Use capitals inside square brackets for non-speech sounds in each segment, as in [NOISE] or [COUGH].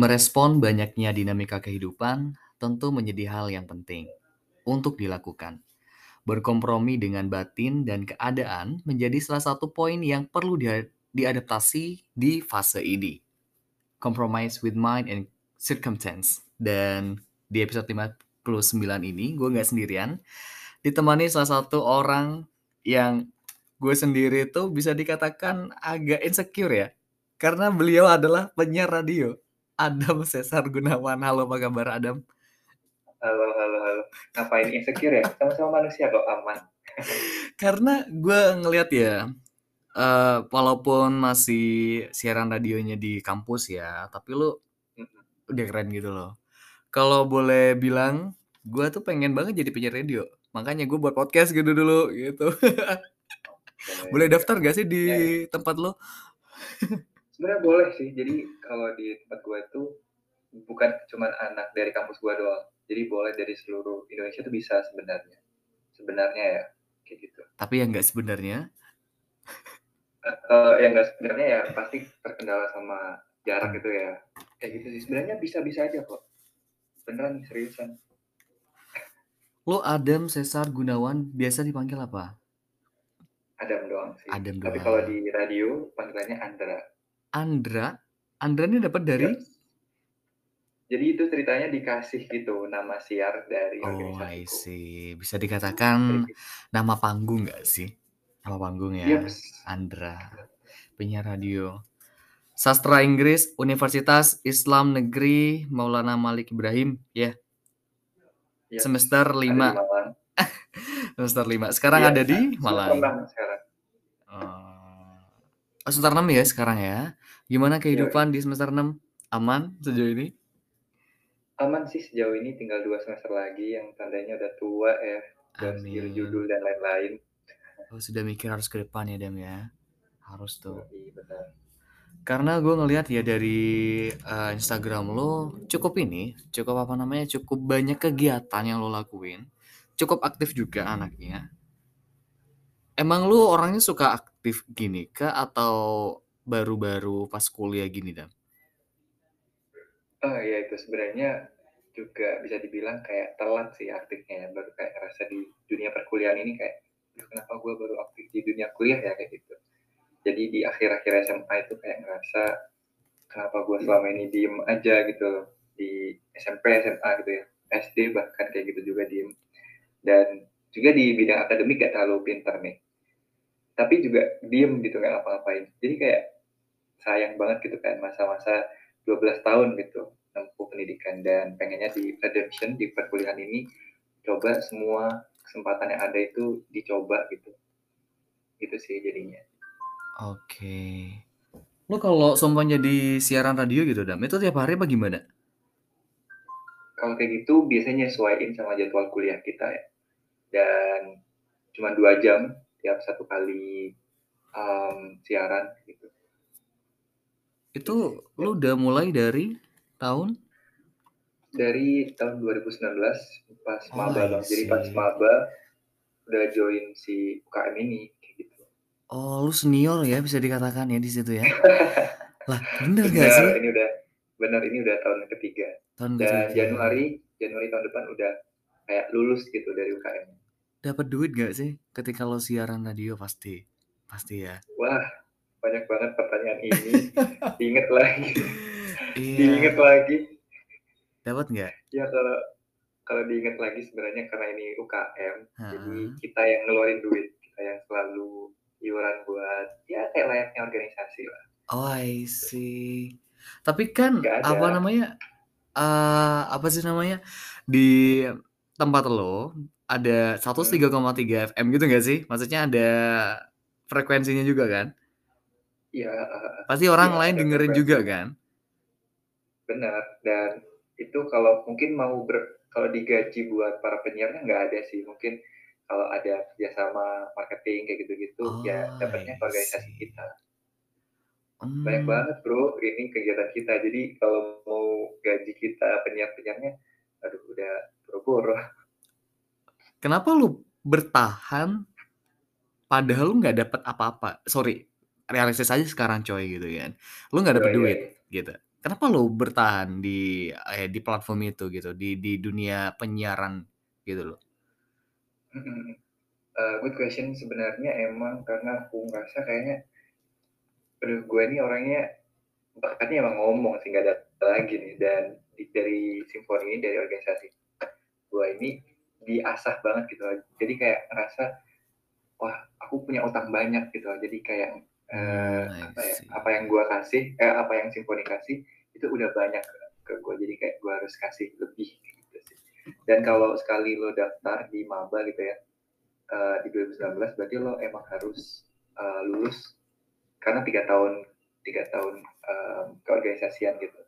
Merespon banyaknya dinamika kehidupan tentu menjadi hal yang penting untuk dilakukan. Berkompromi dengan batin dan keadaan menjadi salah satu poin yang perlu dia- diadaptasi di fase ini. Compromise with mind and circumstance. Dan di episode 59 ini, gue nggak sendirian. Ditemani salah satu orang yang gue sendiri tuh bisa dikatakan agak insecure ya. Karena beliau adalah penyiar radio. Adam Cesar Gunawan. Halo, apa kabar Adam? Halo, halo, halo. Ngapain insecure ya? Sama-sama manusia kok aman. Karena gue ngeliat ya, eh, walaupun masih siaran radionya di kampus ya, tapi lu udah keren gitu loh. Kalau boleh bilang, gue tuh pengen banget jadi penyiar radio. Makanya gue buat podcast gitu dulu gitu. boleh daftar gak sih di Ya, tempat lo? Sebenarnya boleh sih. Jadi kalau di tempat gue itu bukan cuma anak dari kampus gue doang. Jadi boleh dari seluruh Indonesia tuh bisa sebenarnya. Sebenarnya ya kayak gitu. Tapi yang nggak sebenarnya, Kalau yang nggak sebenarnya ya pasti terkendala sama jarak gitu ya. Kayak gitu sih. Sebenarnya bisa-bisa aja kok. Beneran seriusan. lo Adam Cesar Gunawan biasa dipanggil apa? Adam doang sih. Adam Tapi kalau di radio panggilannya Andra. Andra, Andra ini dapat dari? Yes. Jadi itu ceritanya dikasih gitu nama siar dari Oh, I see. Bisa dikatakan nama panggung nggak sih? Nama panggung ya, Yeps. Andra. Penyiar radio. Sastra Inggris Universitas Islam Negeri Maulana Malik Ibrahim, ya. Semester Ada 5. di Malang. [LAUGHS] Semester 5. Sekarang Iya, ada di semester Malang. sekarang. Oh, oh, semester 6 ya sekarang ya. Gimana kehidupan di semester 6? Aman sejauh ini? Aman sih sejauh ini tinggal dua semester lagi yang tandanya udah tua ya. Amin. judul dan lain-lain. Oh, sudah mikir harus ke depan ya, Dam ya. Harus tuh. Iya benar. Karena gue ngelihat ya dari eh, Instagram lo cukup ini, cukup apa namanya, cukup banyak kegiatan yang lo lakuin, cukup aktif juga anaknya. Emang lu orangnya suka aktif gini kah atau baru-baru pas kuliah gini Dam? Oh ya itu sebenarnya juga bisa dibilang kayak telat sih aktifnya ya. Baru kayak ngerasa di dunia perkuliahan ini kayak, "Duh, kenapa gue baru aktif di dunia kuliah ya kayak gitu. Jadi di akhir-akhir SMA itu kayak ngerasa kenapa gue selama ini diem aja gitu di SMP SMA gitu ya SD bahkan kayak gitu juga diem dan juga di bidang akademik gak terlalu pintar nih tapi juga diem gitu nggak ngapa-ngapain jadi kayak sayang banget gitu kan masa-masa 12 tahun gitu nempuh pendidikan. Dan pengennya di redemption di perkuliahan ini coba semua kesempatan yang ada itu dicoba gitu. Itu sih jadinya. Oke. Lu kalau sumpah jadi siaran radio gitu Dam, itu tiap hari apa gimana? kalau kayak gitu biasanya nyesuaiin sama jadwal kuliah kita ya. Dan cuma dua jam tiap satu kali um, siaran gitu Itu lu udah mulai dari tahun? dari tahun 2019 pas Oh, maba bang jadi pas maba udah join si UKM ini kayak gitu Oh, lu senior ya bisa dikatakan ya di situ ya. [LAUGHS] Lah, bener gak sih? ini udah benar ini udah tahun ketiga Tahun dan ketiga. Januari Januari tahun depan udah kayak lulus gitu dari UKM Dapat duit gak sih ketika lo siaran radio pasti? Pasti ya. wah banyak banget pertanyaan ini [LAUGHS] diinget lagi Iya. diinget lagi Dapat nggak? ya kalau kalau diinget lagi sebenarnya karena ini UKM jadi kita yang ngeluarin duit kita yang selalu iuran buat ya kayak layaknya organisasi lah Oh, I see. Tapi kan apa namanya? eh apa sih namanya? Di tempat lo ada 103,3 FM gitu gak sih? Maksudnya ada frekuensinya juga kan? Ya eh, Pasti orang Iya, lain dengerin frekuensi. juga kan? benar dan itu kalau mungkin mau ber kalau digaji buat para penyiarnya nggak ada sih mungkin kalau ada kerjasama marketing kayak gitu-gitu ya Oh, dapatnya ke I organisasi kita Hmm. banyak banget bro ini kegiatan kita jadi kalau mau gaji kita penyiar-penyiarnya aduh udah boro-boro Kenapa lu bertahan padahal lu nggak dapat apa-apa? Sorry, realistis aja sekarang coy gitu kan. Lu nggak dapat Iya, iya, duit iya. gitu. Kenapa lo bertahan di eh, di platform itu gitu, di di dunia penyiaran gitu loh? Mhm, eee, good question. Sebenarnya emang karena aku ngerasa kayaknya, aduh gue ini orangnya bakatnya emang ngomong sih, nggak ada lagi nih dan di dari simfoni ini, dari organisasi gue ini diasah banget gitu. Jadi kayak ngerasa, wah aku punya utang banyak gitu. Jadi kayak, I apa ya, apa yang gue kasih eh, apa yang simfoni kasih itu udah banyak ke gue. Jadi kayak gue harus kasih lebih gitu sih. Dan kalau sekali lo daftar di maba gitu ya, eee, di 2019 berarti lo emang harus, eee, lulus karena 3 tahun 3 tahun, eee, keorganisasian gitu.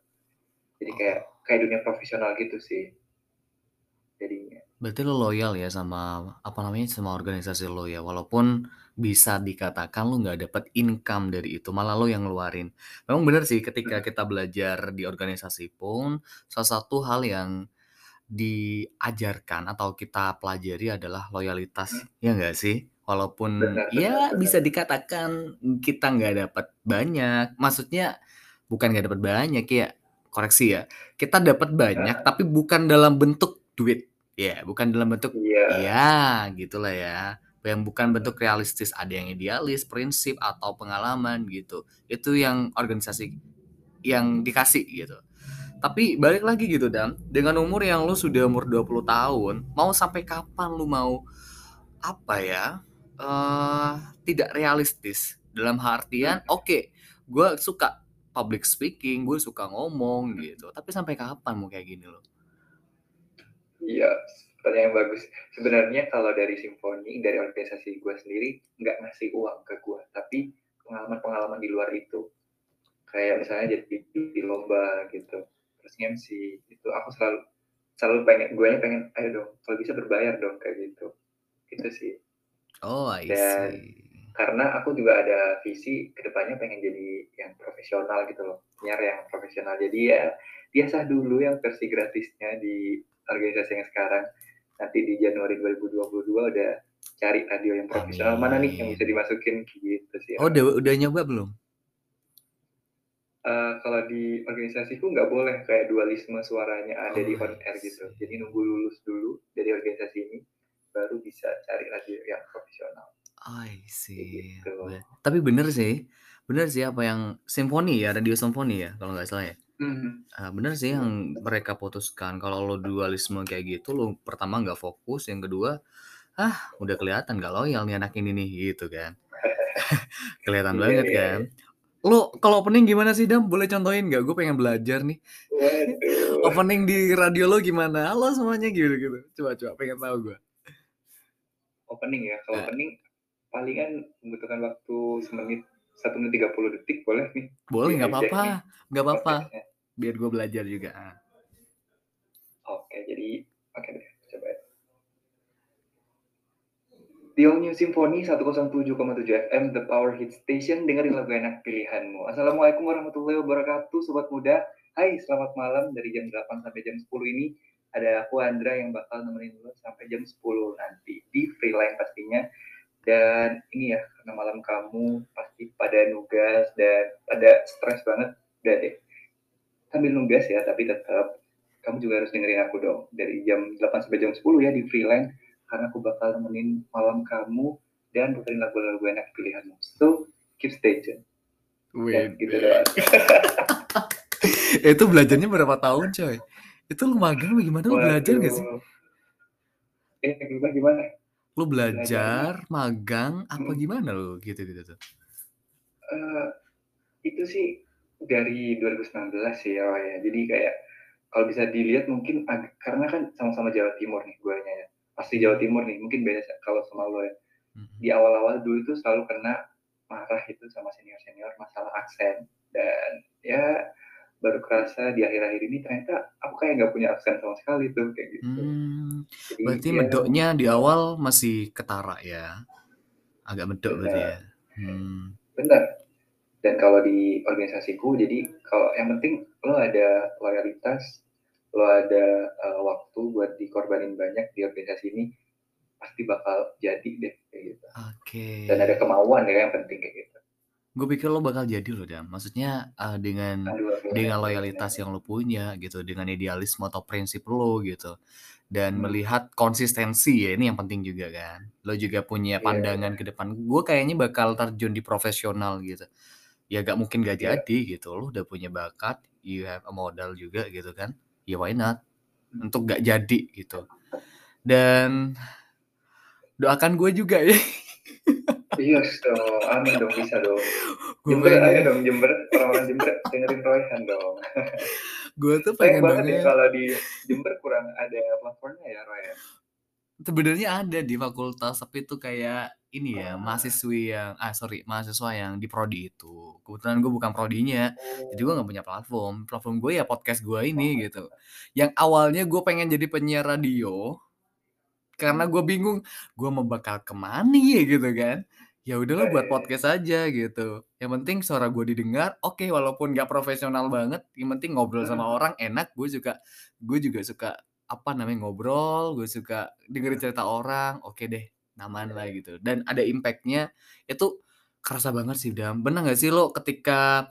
Jadi kayak Oh. kayak dunia profesional gitu sih. Berarti lo loyal ya sama, apa namanya, sama organisasi lo ya, walaupun bisa dikatakan lo nggak dapet income dari itu, malah lo yang ngeluarin. Memang bener sih ketika kita belajar di organisasi pun, salah satu hal yang diajarkan atau kita pelajari adalah loyalitas, Mhm. ya nggak sih? Walaupun Benar ya benar. bisa dikatakan kita nggak dapet banyak, maksudnya bukan nggak dapet banyak ya, koreksi ya, kita dapet banyak Heeh. tapi bukan dalam bentuk duit, ya bukan dalam bentuk Iya. ya gitulah ya, yang bukan bentuk realistis, ada yang idealis, prinsip, atau pengalaman gitu. Itu yang organisasi yang dikasih gitu. Tapi balik lagi gitu Dam, dengan umur yang lo sudah umur 20 tahun, mau sampai kapan lo mau, apa ya, eee, tidak realistis? Dalam artian, Mhm. oke, gue suka public speaking, gue suka ngomong gitu, tapi sampai kapan mau kayak gini lo? Iya, pertanyaan yang bagus. Sebenarnya kalau dari simfoni, dari organisasi gue sendiri, nggak ngasih uang ke gue, tapi pengalaman-pengalaman di luar itu. Kayak misalnya jadi di lomba gitu, terus nge-MC, itu aku selalu selalu pengen guanya pengen, "Ayo dong, kalau bisa berbayar dong," kayak gitu. Itu sih. Oh, I Dan see. karena aku juga ada visi ke depannya pengen jadi yang profesional gitu loh, penyiar yang profesional. Jadi ya, biasa dulu yang versi gratisnya di organisasi yang sekarang. Nanti di Januari 2022 udah cari radio yang profesional, mana nih yang bisa Amin. dimasukin, gitu sih Oh, udah udah nyoba belum? Eee, kalau di organisasiku nggak boleh kayak dualisme suaranya ada di Oh, on I air gitu. Jadi nunggu lulus dulu dari organisasi ini, baru bisa cari radio yang profesional. I see. gitu. Tapi bener sih, bener sih apa yang simfoni ya, radio simfoni ya kalau nggak salah ya? Mhm. Eee, bener sih Iya, yang betul. mereka putuskan, kalau lo dualisme kayak gitu, lo pertama nggak fokus, yang kedua, ah udah kelihatan nggak loyal nih anak ini nih, gitu kan. [LAUGHS] Kelihatan Iya banget iya kan. iya. Lo kalau opening gimana sih Dam? Boleh contohin nggak? Gue pengen belajar nih. Waduh. Opening di radio lo gimana? "Halo semuanya," gitu-gitu. Coba coba, pengen tahu gue. Opening ya, kalau Heeh. opening palingan membutuhkan waktu semenit, 1 menit 30 detik boleh nih, Boleh, nggak apa-apa nggak apa-apa. Biar gue belajar juga, heeh. Oke, jadi oke deh, coba ya. All New Simfoni 107,7 FM, The Power Hit Station, dengerin lagu enak pilihanmu. Assalamualaikum warahmatullahi wabarakatuh, sobat muda. Hai, selamat malam dari jam 8 sampai jam 10 ini. Ada aku Andra yang bakal nemenin lo sampai jam 10 nanti di Freeline pastinya. Dan ini ya, karena malam kamu pasti pada nugas dan pada stres banget, udah deh. Sambil nugas ya, tapi tetap kamu juga harus dengerin aku dong dari jam 8 sampai jam 10 ya di Freeline karena aku bakal nemenin malam kamu dan puterin lagu-lagu enak pilihanmu. So, keep stay tune. Dan gitu doang. [LAUGHS] Itu belajarnya berapa tahun coy? Itu lo magang gimana? Lo belajar nggak sih? Eh, gimana gimana? Lo Belajarnya belajar, magang, apa mhm. gimana lo gitu-gitu tuh? Eee, itu sih dari 2019 sih ya, ya. Jadi kayak kalau bisa dilihat mungkin ag karena kan sama-sama Jawa Timur nih guanya ya, asli Jawa. Timur nih, mungkin beda kalau sama lo ya. Di Mhm. awal-awal dulu tuh selalu kena marah itu sama senior-senior masalah aksen dan ya baru kerasa di akhir-akhir ini ternyata aku kayak nggak punya aksen sama sekali tuh, kayak gitu. Jadi berarti ya medoknya di awal masih ketara ya? Agak medok berarti ya? Hmm. Bener. Dan kalau di organisasiku jadi kalau yang penting lo ada loyalitas, lo ada, eee, waktu buat dikorbanin banyak di organisasi ini, pasti bakal jadi deh, kayak gitu. Dan ada Oke. kemauan ya yang penting, kayak gitu. Gue pikir lo bakal jadi loh Dam, maksudnya, eee, dengan Aduh dengan loyalitas amin. yang lo punya gitu, dengan idealisme atau prinsip lo gitu, dan Mmm. melihat konsistensi ya, ini yang penting juga kan. Lo juga punya Iya pandangan iya. ke depan, gue kayaknya bakal terjun di profesional gitu. Ya gak mungkin gak Iya. jadi gitu, lo udah punya bakat, you have a modal juga gitu kan, ya why not, Mmm. untuk gak jadi gitu. Dan doakan gue juga ya. Yes dong, amin dong, bisa dong. Gue Jember, ayo dong Jember, orang-orang Jember dengerin Royhan dong. [LAUGHS] Gue tuh Sayang pengen banget ya banget kalau di Jember kurang ada platformnya ya, Roy, ya? Sebenarnya ada di fakultas, tapi itu kayak ini ya, Ah. mahasiswi yang ah sorry, mahasiswa yang di prodi itu. Kebetulan gue bukan prodinya, jadi gue Oh. gak punya platform. Platform gue ya podcast gue ini gitu. Yang awalnya gue pengen jadi penyiar radio, karena gue bingung, gue mau bakal ke mana ya gitu kan. Ya udahlah Ah, buat podcast aja gitu, yang penting suara gue didengar, oke, walaupun gak profesional banget, yang penting ngobrol sama orang enak, gue juga gue juga suka, apa namanya, ngobrol, gue suka dengerin cerita orang, oke deh, nyaman lah gitu. Dan ada impact-nya, itu kerasa banget sih Dam. Pernah gak sih lo ketika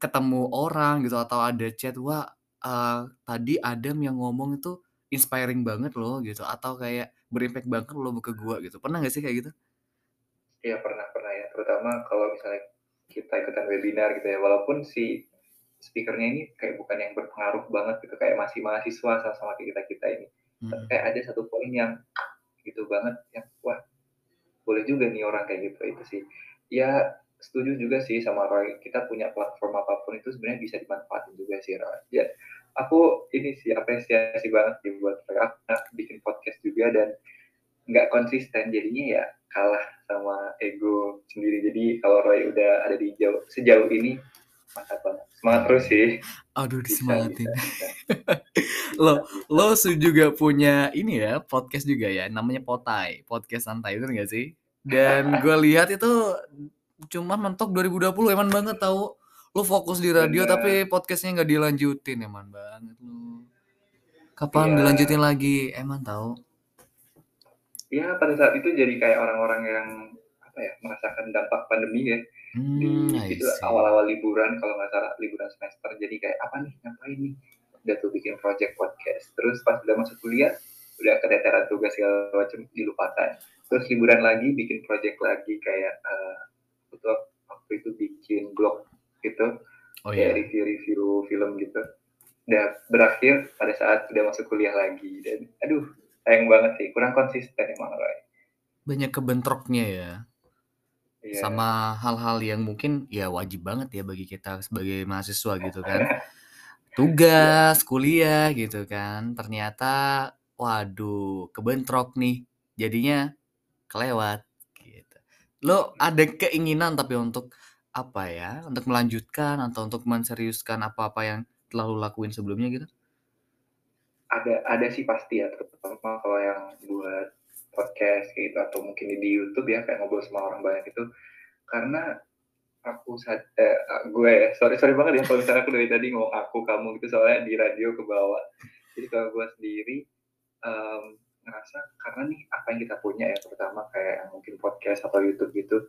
ketemu orang gitu atau ada chat, "Wah, eee, tadi Adam yang ngomong itu inspiring banget loh," gitu, atau kayak ber-impact banget loh ke gue gitu. Pernah gak sih kayak gitu? Iya pernah pernah ya, terutama kalau misalnya kita ikutan webinar gitu ya, walaupun si speaker-nya ini kayak bukan yang berpengaruh banget gitu, kayak masih mahasiswa sama-sama kayak kita-kita ini. Tapi Mhm. kayak ada satu poin yang gitu banget yang, wah boleh juga nih orang kayak gitu, itu sih. Ya setuju juga sih sama Roy, kita punya platform apa pun itu sebenarnya bisa dimanfaatin juga sih Roy. Ya aku ini sih, apresiasi banget sih buat Roy, aku bikin podcast juga dan nggak konsisten, jadinya ya kalah sama ego sendiri. Jadi kalau Roy udah ada di jauh sejauh ini, mantap banget. Semangat terus sih. aduh Bisa bisa disemangatin. bisa. Bisa [LAUGHS] Lo lo su juga punya ini ya, podcast juga ya, namanya Potai, podcast santai, bener gak sih? Dan [LAUGHS] gue lihat itu cuman mentok 2020, eman banget tahu. Lo fokus di radio Bener. tapi podcast-nya gak dilanjutin, eman banget lo. Kapan Iya. dilanjutin lagi, eman tahu. Ya pada saat itu jadi kayak orang-orang yang, apa ya, merasakan dampak pandemi ya, Mmm, di itu awal-awal liburan kalau nggak salah, liburan semester. Jadi kayak, "Apa nih, ngapain nih?" Udah tuh bikin project podcast. Terus pas udah masuk kuliah, udah keteteran tugas segala macem, dilupakan. Terus liburan lagi, bikin project lagi kayak, itu waktu itu bikin blog gitu, Oh kayak iya. review-review film gitu. Dan berakhir pada saat udah masuk kuliah lagi dan aduh sayang banget sih, kurang konsisten emang Roy. Banyak kebentroknya ya. Iya. Sama hal-hal yang mungkin ya wajib banget ya bagi kita sebagai mahasiswa gitu kan. [LAUGHS] Tugas, kuliah gitu kan, ternyata waduh kebentrok nih, jadinya kelewat gitu. Lo ada keinginan tapi untuk, apa ya, untuk melanjutkan atau untuk menseriuskan apa-apa yang telah lo lakuin sebelumnya gitu? Ada ada sih pasti ya, terutama kalau yang buat podcast gitu atau mungkin di YouTube ya, kayak ngobrol sama orang banyak itu. Karena aku eee, a gue ya, sorry sorry banget ya kalau misalnya aku dari tadi ngomong aku, kamu gitu, soalnya di radio kebawa. Jadi kalau gue sendiri, mmm, ngerasa karena nih apa yang kita punya ya, terutama kayak mungkin podcast atau YouTube gitu,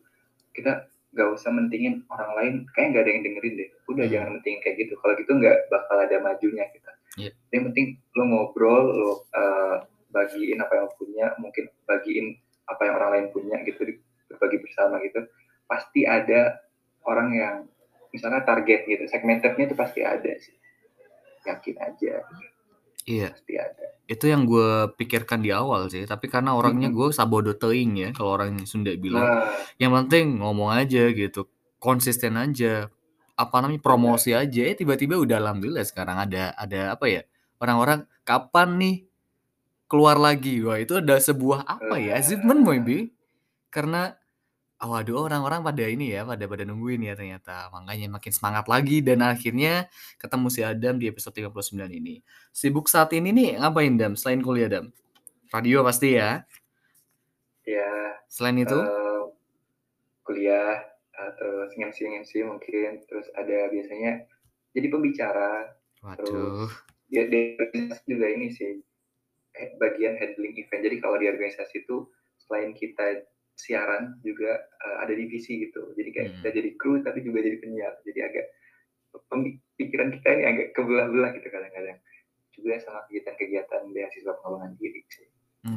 kita nggak usah mentingin orang lain, kayaknya nggak ada yang dengerin deh. Udah jangan Mmm. mentingin kayak gitu, kalau gitu nggak bakal ada majunya kita. Iya. Yang penting lo ngobrol, lo, eee, bagiin apa yang lo punya, mungkin bagiin apa yang orang lain punya gitu, berbagi bersama gitu. Pasti ada orang yang misalnya target gitu, segmented-nya itu pasti ada sih. Yakin aja. Iya. Pasti ada. Itu yang gue pikirkan di awal sih, tapi karena orangnya gue sabodo teuing ya, kalau orang Sunda bilang. Nah. Yang penting ngomong aja gitu, konsisten aja, apa namanya, promosi aja, eh tiba-tiba udah alhamdulillah sekarang ada ada apa ya, orang-orang, "Kapan nih keluar lagi?" Wah itu ada sebuah apa ya, achievement maybe. Karena, waduh orang-orang pada ini ya, pada pada nungguin ya ternyata. Makanya makin semangat lagi dan akhirnya ketemu si Adam di episode 39 ini. Sibuk saat ini nih ngapain Dam, selain kuliah Dam? Radio pasti ya? Iya, Selain itu? eee, kuliah, terus nge-MC-nge-MC mungkin, terus ada biasanya jadi pembicara, terus Waduh. ya di organisasi juga ini sih, kayak bagian handling event. Jadi kalau di organisasi itu selain kita siaran juga uh, ada divisi gitu. Jadi kayak Hmm. kita jadi kru tapi juga jadi penyiar. Jadi agak pikiran kita ini agak kebelah-belah gitu kadang-kadang. Juga sama kegiatan-kegiatan beasiswa pengembangan diri sih.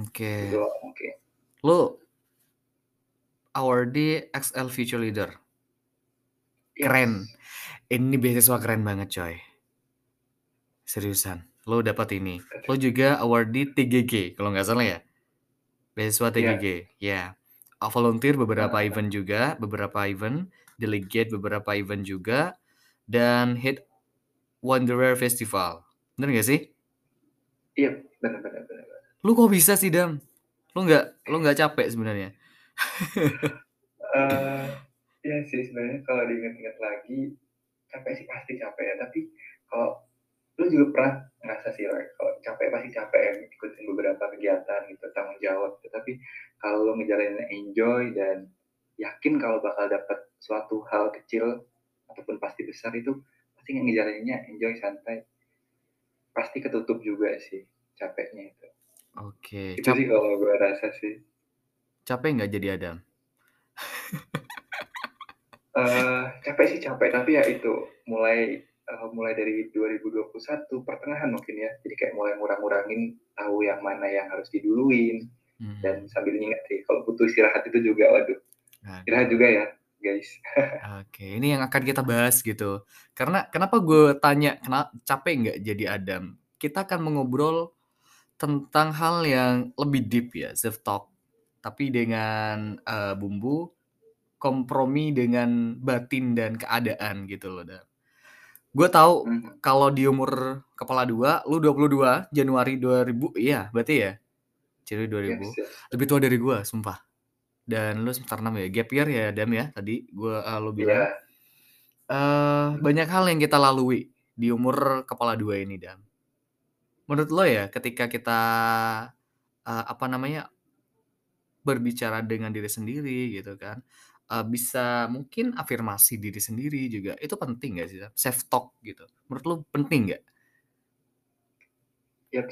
Oke. Gitu mungkin. Lu awardee XL Future Leader. Yes. Keren. Ini beasiswa keren banget coy. Seriusan. Lo dapat ini. Lo juga awardee TGG kalau nggak salah ya. Beasiswa TGG. Ya. Yeah. Volunteer beberapa event juga, beberapa event, delegate beberapa event juga, dan hit Wanderer Festival. Bener gak sih? Iya, benar benar. Lu kok bisa sih Dam? Lu nggak lu nggak capek sebenarnya? uh, ya sih sebenarnya kalau diingat-ingat lagi capek sih pasti capek ya. Tapi kalau lu juga pernah ngerasa sih like, kalau capek pasti capek ya ikutin beberapa kegiatan gitu tanggung jawab gitu. tapi kalau lu ngejalanin enjoy dan yakin kalau bakal dapat suatu hal kecil ataupun pasti besar itu pasti ngejalaninnya enjoy santai. Pasti ketutup juga sih capeknya itu. Oke itu Cap sih kalau gue rasa sih. capek nggak jadi Adam? Uh, capek sih capek tapi ya itu mulai uh, mulai dari 2021 pertengahan mungkin ya. Jadi kayak mulai ngurang-ngurangin tahu yang mana yang harus diduluin hmm. dan sambil ingat sih kalau butuh istirahat itu juga waduh. Istirahat juga ya guys. [LAUGHS] Oke ini yang akan kita bahas gitu. Karena kenapa gue tanya kenapa capek nggak jadi Adam? Kita akan mengobrol tentang hal yang lebih deep ya self talk. Tapi dengan uh, bumbu kompromi dengan batin dan keadaan gitu loh dan gue tahu hmm. kalau di umur kepala dua lu 22 Januari 2000 iya berarti ya jadi 2000 yes, yes. lebih tua dari gue sumpah. Dan lu semester 6 ya gap year ya Dam ya tadi gue uh, lu bilang. Yeah. uh, banyak hal yang kita lalui di umur kepala dua ini Dam menurut lo ya ketika kita uh, apa namanya berbicara dengan diri sendiri gitu kan uh, bisa mungkin afirmasi diri sendiri juga itu penting gak sih self talk gitu. Menurut lo penting nggak? Ya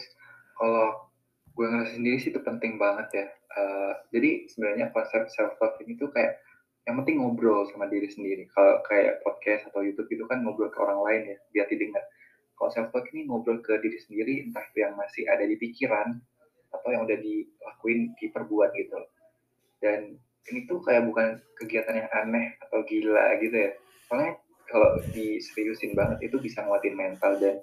kalau gue ngerasa sendiri sih itu penting banget ya. Uh, jadi sebenarnya konsep self talk ini tuh kayak yang penting ngobrol sama diri sendiri. Kalau kayak podcast atau YouTube itu kan ngobrol ke orang lain ya biar didengar kalau self talk ini ngobrol ke diri sendiri entah itu yang masih ada di pikiran atau yang udah dilakuin diperbuat gitu. Dan ini tuh kayak bukan kegiatan yang aneh atau gila gitu ya. Soalnya kalau diseriusin banget itu bisa nguatin mental dan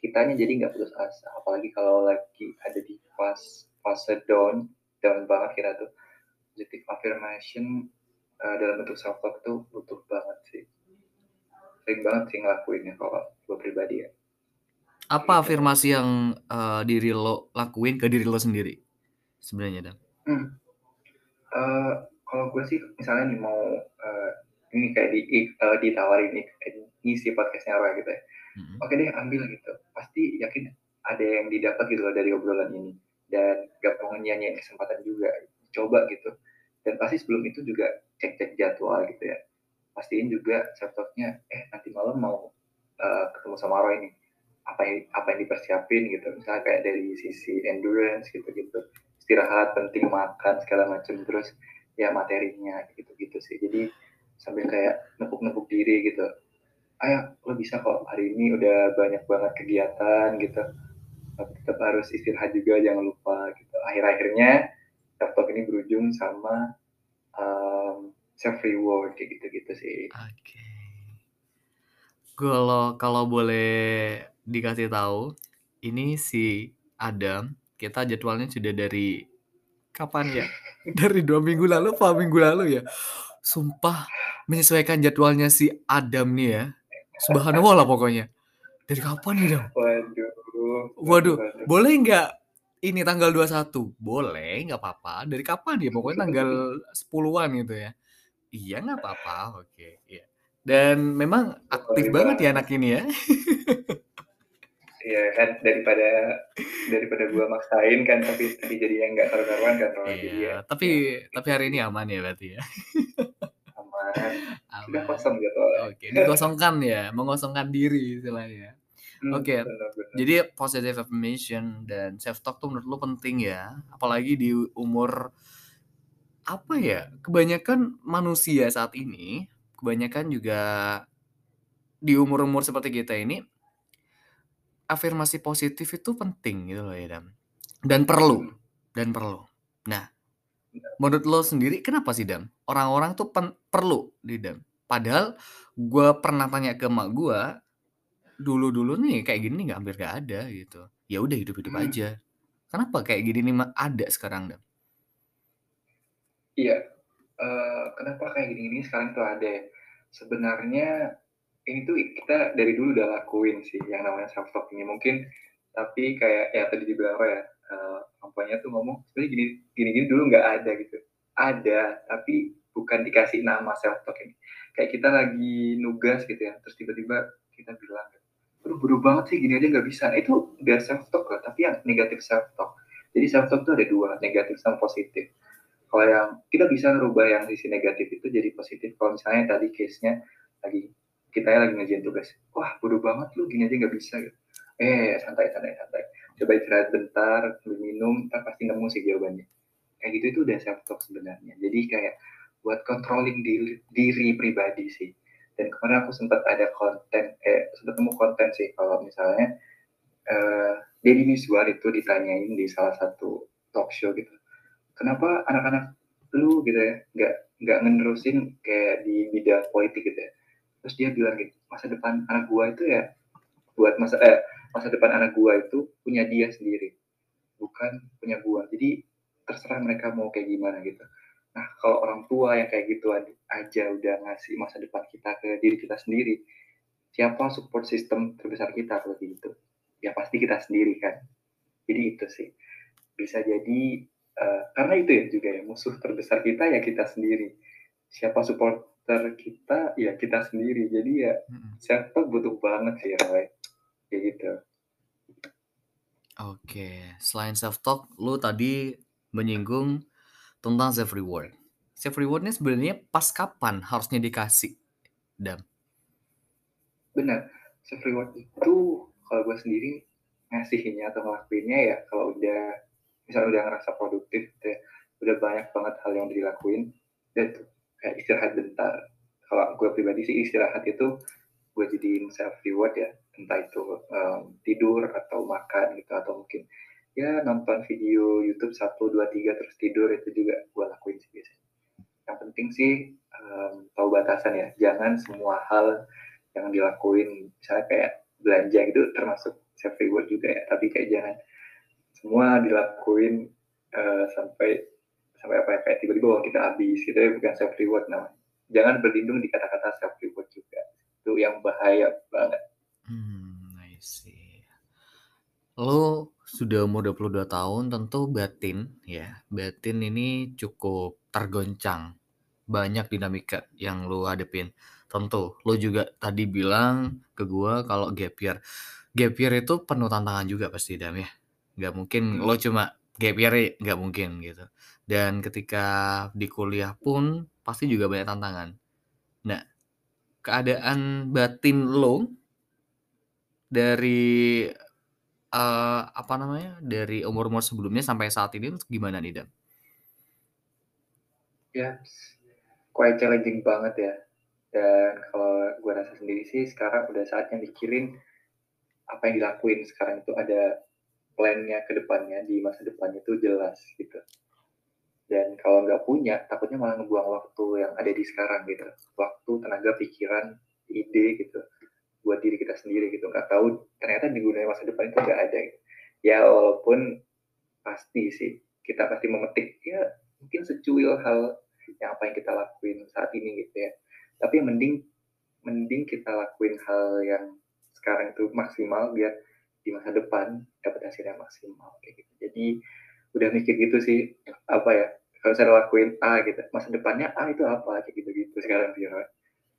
kitanya jadi nggak putus asa. Apalagi kalau lagi ada di pas fase down down banget kita tuh. Positive affirmation uh, dalam bentuk self talk tuh butuh banget sih. Sering banget sih ngelakuinnya kalau gue pribadi ya. Apa afirmasi yang uh, diri lo lakuin ke diri lo sendiri sebenarnya dan? Hmm. uh, kalau gue sih misalnya nih mau uh, ini kayak di uh, ditawarin nih ngisi podcastnya Roy gitu ya hmm. oke deh ambil gitu. Pasti yakin ada yang didapat gitu loh dari obrolan ini. Dan gak nyanyiin kesempatan juga coba gitu. Dan pasti sebelum itu juga cek-cek jadwal gitu ya. Pastiin juga self eh nanti malam mau uh, ketemu sama Roy nih. Apa yang apa yang dipersiapin gitu. Misalnya kayak dari sisi endurance gitu gitu istirahat penting makan segala macam terus ya materinya gitu gitu sih. Jadi sambil kayak nepuk-nepuk diri gitu ayo lo bisa kok. Hari ini udah banyak banget kegiatan gitu. Tapi tetap harus istirahat juga jangan lupa gitu. Akhir-akhirnya laptop ini berujung sama um, self reward kayak gitu gitu sih. Oke. Okay. kalau kalau boleh dikasih tahu ini si Adam kita jadwalnya sudah dari kapan ya? [LAUGHS] Dari dua minggu lalu apa minggu lalu ya? Sumpah menyesuaikan jadwalnya si Adam nih ya subhanallah lah pokoknya. Dari kapan nih dong waduh. Waduh boleh nggak ini tanggal 21 boleh nggak apa-apa. Dari kapan ya? Pokoknya tanggal 10-an gitu ya. Iya nggak apa-apa. Oke iya. Dan memang aktif banget ya anak ini ya. Iya kan daripada daripada gua maksain kan tapi tapi jadi yang nggak karuan kan iya, jadi ya. Tapi ya. tapi hari ini aman ya berarti ya. [LAUGHS] aman. Sudah kosong gitu. Oke, dikosongkan ya, mengosongkan diri istilahnya. Hmm, Oke. Okay. Jadi positive affirmation dan self talk tuh menurut lu penting ya, apalagi di umur apa ya, kebanyakan manusia saat ini, kebanyakan juga di umur-umur seperti kita ini afirmasi positif itu penting gitu loh ya, Dam, dan perlu Mhm. dan perlu. Nah. Menurut lo sendiri kenapa sih, Dam, orang-orang tuh pen perlu nih, Dam? Padahal gue pernah tanya ke emak gue, dulu-dulu nih kayak gini nggak hampir nggak ada gitu. Ya udah hidup-hidup Hmm. aja. Kenapa kayak gini nih ada sekarang, Dam? Iya, eee, kenapa kayak gini-gini sekarang tuh ada ya, sebenarnya ini tuh kita dari dulu udah lakuin sih yang namanya self talk ini. Mungkin tapi kayak ya tadi dibilang apa ya, eee, orang tuanya tuh ngomong, "Sebenarnya gini gini-gini dulu nggak ada," gitu. Ada, tapi bukan dikasih nama self talk ini. Kayak kita lagi nugas gitu ya, terus tiba-tiba kita bilang, "Aduh bodo banget sih gini aja nggak bisa." Nah, itu udah self talk loh, tapi yang negatif self talk. Jadi self talk tuh ada 2, negatif sama positif. Kalau yang kita bisa ngerubah yang sisi negatif itu jadi positif. Kalau misalnya tadi case-nya lagi kitanya lagi ngerjain tugas, "Wah bodo banget lu, gini aja nggak bisa," gitu. "Eh, santai santai santai. Coba istirahat bentar, minum, entar pasti nemu sih jawabannya." Kayak gitu itu udah self talk sebenarnya. Jadi kayak buat controlling diri diri pribadi sih. Dan kemarin aku sempat ada konten eh, sempat nemu konten sih kalau misalnya, eee, Deddy Mizwar itu ditanyain di salah satu talk show gitu, "Kenapa anak-anak lu gitu ya, nggak nggak ngenerusin kayak di bidang politik gitu ya?" Terus dia bilang gitu, "Masa depan anak gua itu ya buat masa eh, masa depan anak gua itu punya dia sendiri, bukan punya gua. Jadi terserah mereka mau kayak gimana," gitu. Nah, kalau orang tua yang kayak gitu aja udah ngasih masa depan kita ke diri kita sendiri, siapa support system terbesar kita kalau gitu? Ya pasti kita sendiri kan. Jadi itu sih. Bisa jadi, eee, karena itu ya juga ya, musuh terbesar kita ya kita sendiri. Siapa supporter kita, ya kita sendiri. Jadi ya Mhm. self talk butuh banget sih, Roy. Kayak gitu. Oke, selain self talk, lu tadi menyinggung tentang self reward. Self reward-nya sebenarnya pas kapan harusnya dikasih, Dam? Benar, self reward itu kalau gue sendiri ngasihnya atau ngelakuinnya ya kalau udah misalnya udah ngerasa produktif gitu ya, udah banyak banget hal yang dilakuin, dan tuh kayak istirahat bentar. Kalau gue pribadi sih istirahat itu gue jadiin self reward ya, entah itu, mmm, tidur atau makan gitu, atau mungkin ya nonton video YouTube 1, 2, 3 terus tidur, itu juga gue lakuin sih biasanya. Yang penting sih, mmm, tahu batasan ya, jangan semua hal yang dilakuin misalnya kayak belanja gitu termasuk self reward juga ya, tapi kayak jangan semua dilakuin, eee, sampai sampai apa ya, kayak tiba-tiba kita habis gitu ya, bukan self reward namanya. Jangan berlindung di kata-kata self reward juga, itu yang bahaya banget. Mmm, I see. Lu sudah umur 22 tahun, tentu batin ya, batin ini cukup tergoncang. Banyak dinamika yang lu hadapin. Tentu, lu juga tadi bilang ke gua kalau gap year. Gap year itu penuh tantangan juga pasti, Dam, ya. Nggak mungkin Mhm. lo cuma gap year nggak mungkin gitu. Dan ketika di kuliah pun pasti juga banyak tantangan. Nah, keadaan batin lo dari, eee, apa namanya, dari umur-umur sebelumnya sampai saat ini gimana nih, Dam? Ya, quite challenging banget ya. Dan kalau gue rasa sendiri sih sekarang udah saatnya mikirin apa yang dilakuin sekarang itu ada plan-nya ke depannya, di masa depannya itu jelas gitu. Dan kalau nggak punya, takutnya malah ngebuang waktu yang ada di sekarang gitu. Waktu, tenaga, pikiran, ide gitu, buat diri kita sendiri gitu. Nggak tahu ternyata digunain masa depan itu nggak ada gitu. Ya walaupun pasti sih, kita pasti memetik ya mungkin secuil hal yang apa yang kita lakuin saat ini gitu ya. Tapi yang mending mending kita lakuin hal yang sekarang itu maksimal biar di masa depan dapat hasil yang maksimal kayak gitu. Jadi udah mikir gitu sih, apa ya, kalau saya lakuin A gitu, masa depannya A itu apa, kayak gitu-gitu sekarang sih.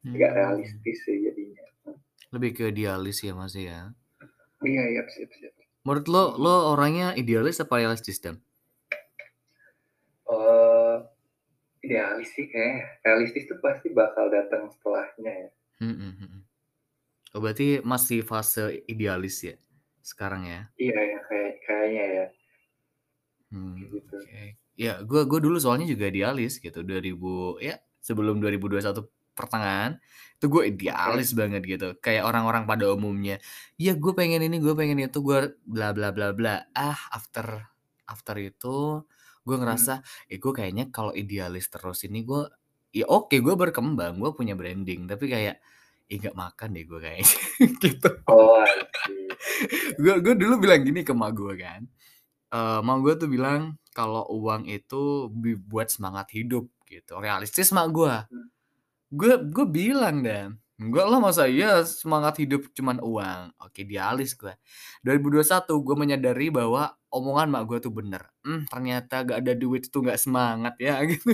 Nggak Mmm. realistis sih jadinya. Lebih ke idealis ya, Mas, ya? Iya iya, siap siap. Menurut lo, lo orangnya idealis apa realistis, Dam? Eee, idealis sih kayaknya. Realistis tuh pasti bakal datang setelahnya ya. Mhm mhm. Oh, berarti masih fase idealis ya, sekarang ya? Iya ya, kayak kayaknya ya. Kayak gitu. oke. Ya, gue gue dulu soalnya juga idealis gitu 2000 ya sebelum 2021 pertengahan, itu gue idealis banget gitu. Kayak orang-orang pada umumnya, "Iya gue pengen ini, gue pengen itu, gue bla bla bla bla." Ah, after after itu gue Mhm. ngerasa, eh gue kayaknya kalau idealis terus ini gue ya oke gue berkembang, gue punya branding, tapi kayak, ih nggak makan deh gue kayaknya [LAUGHS] gitu. Oh. Gue gue dulu bilang gini ke emak gue kan, eee, emak gue tuh bilang kalau uang itu buat semangat hidup gitu, realistis emak gue. Mmm. Gue gue bilang dan, "Enggak lah masa iya semangat hidup cuman uang." Oke idealis gue. 2021 gue menyadari bahwa omongan emak gue tuh bener, "Mmm, ternyata nggak ada duit itu nggak semangat ya," [LAUGHS] gitu.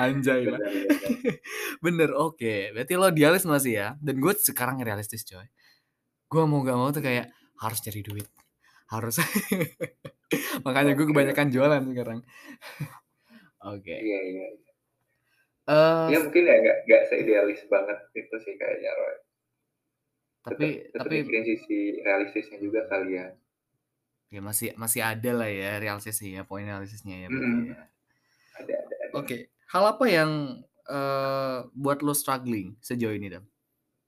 Anjay lah. [LAUGHS] Bener oke. Berarti lo idealis masih ya? Dan gue sekarang realistis coy. Gue mau nggak mau tuh kayak harus cari duit, harus. [LAUGHS] Makanya gue kebanyakan jualan sekarang. Oke. Iya iya iya. Eee, Ya mungkin ya nggak nggak seidealis banget itu sih kayaknya Roy. Tapi tetep tapi sisi realistisnya juga kali ya. Ya masih masih ada lah ya realistisnya, poin realistisnya ya berarti Mhm. ya. Ada ada ada. Oke, hal apa yang, eee, buat lo struggling sejauh ini Dam?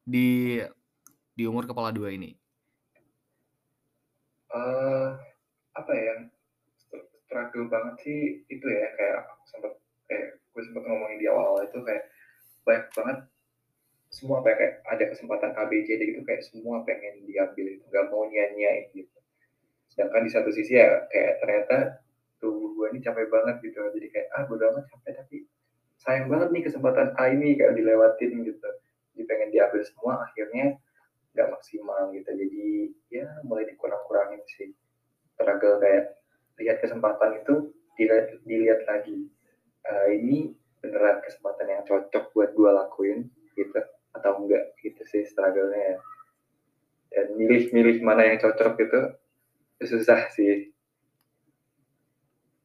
Di di umur kepala 2 ini? Eee, apa ya, stru struggle banget sih itu ya, kayak sempet kayak gue sempet ngomongin di awal-awal itu kayak banyak banget semua ya, kayak ada kesempatan A, B, C, D itu kayak semua pengen diambil itu, nggak mau nyia-nyiain gitu. Sedangkan di satu sisi ya kayak ternyata tubuh gue ini capek banget gitu, jadi kayak, "Ah bodo amat capek tapi sayang banget nih kesempatan A ini kayak dilewatin," gitu. Jadi pengen diambil semua akhirnya nggak maksimal gitu. Jadi ya mulai dikurang-kurangin sih. Struggle kayak lihat kesempatan itu dilihat dilihat lagi, eee, ini beneran kesempatan yang cocok buat gue lakuin gitu atau enggak gitu sih struggle-nya ya. Dan milih-milih mana yang cocok itu, itu susah sih.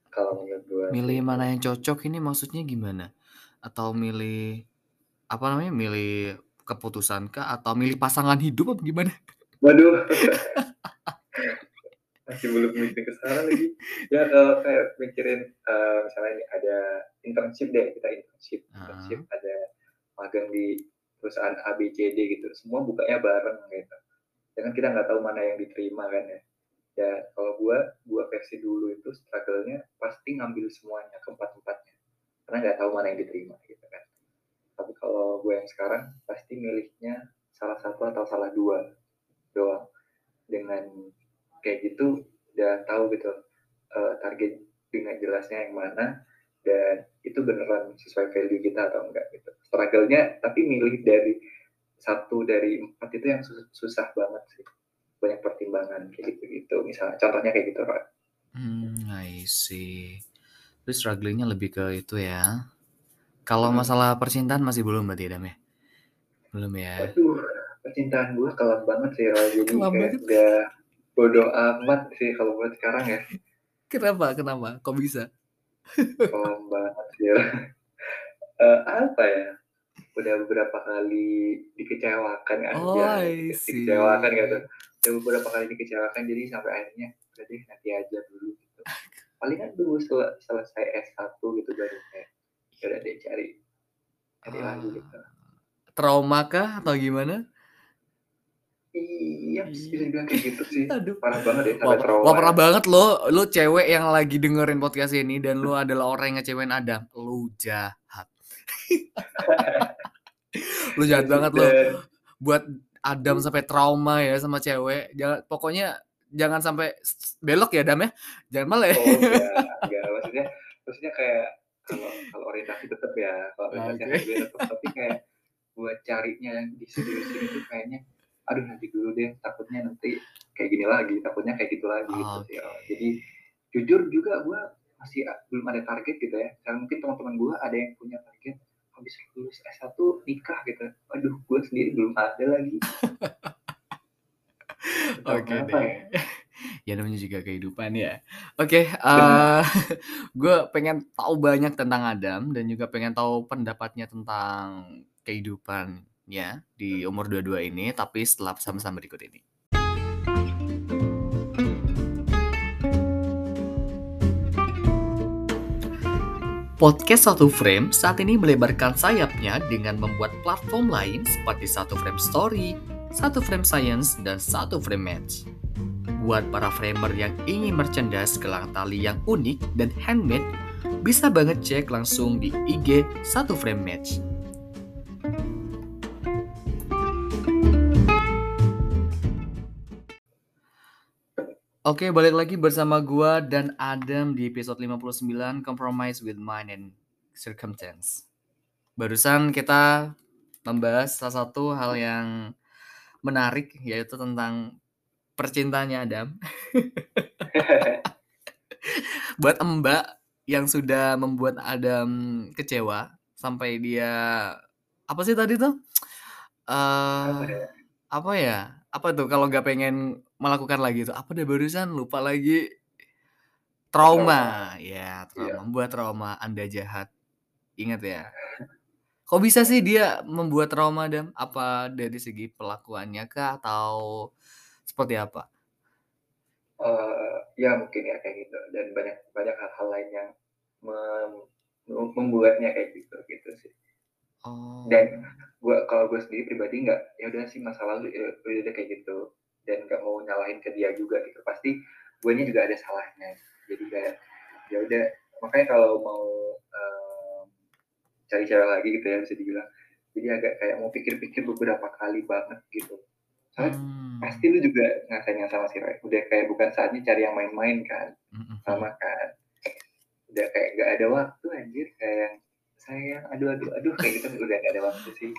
Kalau menurut gue Milih mana yang cocok ini maksudnya gimana? Atau milih, apa namanya, milih keputusan kah atau milih pasangan hidup apa gimana? Waduh. [LAUGHS] Masih belum mikir ke sana lagi. Ya kalau kayak mikirin, eee, misalnya nih ada internship deh, kita internship internship Heeh. ada magang di perusahaan A, B, C, D gitu, semua bukanya bareng gitu. Ya kan kita nggak tahu mana yang diterima kan ya. Ya kalau gua, gua versi dulu itu struggle-nya pasti ngambil semuanya, keempat-empatnya. Karena nggak tahu mana yang diterima gitu kan. Tapi kalau gue yang sekarang pasti milihnya salah satu atau salah 2 doang. Dengan kayak gitu udah tahu gitu, eee, target dengan jelasnya yang mana dan itu beneran sesuai value kita atau enggak gitu. Struggle-nya tapi milih dari 1 dari 4 itu yang su susah banget sih. Banyak pertimbangan kayak gitu-gitu, misalnya contohnya kayak gitu, Roy. Mmm, I see. Lu struggle-nya lebih ke itu ya. Kalau Mhm. masalah percintaan masih belum berarti ya, Dam, ya? Belum ya? Waduh, percintaan gue kelam banget sih, Roy, jadi Kelam kayak banget. udah bodo amat sih kalau buat sekarang ya. Kenapa kenapa? Kok bisa? Sih ya. [LAUGHS] Eee, apa ya, udah beberapa kali dikecewakan Oh, anjay, I dikecewakan gitu. Udah beberapa kali dikecewakan jadi sampai akhirnya, deh nanti aja dulu gitu. Palingan tunggu sele selesai S1 gitu baru kayak, ya udah deh cari cari lagi Oh, gitu. trauma kah atau gimana? Iya, bisa Ih, dibilang kayak gitu sih, [LAUGHS] aduh. parah banget ya sampai trauma ya. parah banget lo lo cewek yang lagi dengerin podcast ini dan lu adalah orang yang ngecewain Adam, lu jahat. [LAUGHS] Lu jahat banget lo, buat Adam i sampai trauma ya sama cewek, jangan pokoknya jangan sampai belok ya, Dam, ya. Jangan malah ya. Oh enggak [LAUGHS] enggak, maksudnya maksudnya kayak kalau kalau orientasi tetep ya, kalau orientasi Oke. FWB tetep, tapi kayak buat carinya yang diseriusin itu kayaknya, aduh nanti dulu deh, takutnya nanti kayak gini lagi, takutnya kayak gitu lagi gitu sih, Oke. Roy. Jadi jujur juga gue masih belum ada target gitu ya, dan mungkin teman-teman gue ada yang punya target habis lulus S1 nikah gitu. Aduh gue sendiri belum ada lagi. [LAUGHS] Oke kenapa ya. deh. [LAUGHS] Ya namanya juga kehidupan ya. Oke, Bener. eee, gue pengen tahu banyak tentang Adam dan juga pengen tahu pendapatnya tentang kehidupannya di umur 22 ini, tapi setelah pesan-pesan berikut ini. Podcast Satu Frame saat ini melebarkan sayapnya dengan membuat platform lain seperti Satu Frame Story, Satu Frame Science, dan Satu Frame Match. Buat para framer yang ingin merchandise gelang tali yang unik dan handmade, bisa banget cek langsung di IG Satu Frame Match. Oke, balik lagi bersama gua dan Adam di episode 59 Compromise with Mind and Circumstance. Barusan kita membahas salah satu hal yang menarik yaitu tentang percintaannya Adam. [LAUGHS] Buat Mbak yang sudah membuat Adam kecewa sampai dia apa sih tadi tuh? Eh ya? Apa ya? Apa tuh kalau nggak pengen melakukan lagi tuh? Apa deh barusan lupa lagi. Trauma. Trauma, ya Iya. trauma, membuat trauma Anda jahat. Ingat ya. Kok bisa sih dia membuat trauma Dam? Apa dari segi pelakuannya kah atau seperti apa? Eee, ya mungkin ya kayak gitu dan banyak banyak hal-hal lain yang mem membuatnya kayak gitu, gitu sih. Dan Oh. gua kalau gue sendiri pribadi nggak, ya udah sih masa lalu, ya udah kayak gitu, dan nggak mau nyalahin ke dia juga gitu, pasti guanya juga ada salahnya. Jadi kayak, ya udah makanya kalau mau, mmm, cari cewek lagi gitu ya bisa dibilang, jadi agak kayak mau pikir-pikir beberapa kali banget gitu. Soalnya pasti lu juga ngerasain yang sama sih, Re, udah kayak bukan saatnya cari yang main-main kan, mhm. sama kan. Udah kayak nggak ada waktu anjir, kayak "Sayang, aduh aduh aduh," kayak gitu udah nggak ada waktu sih.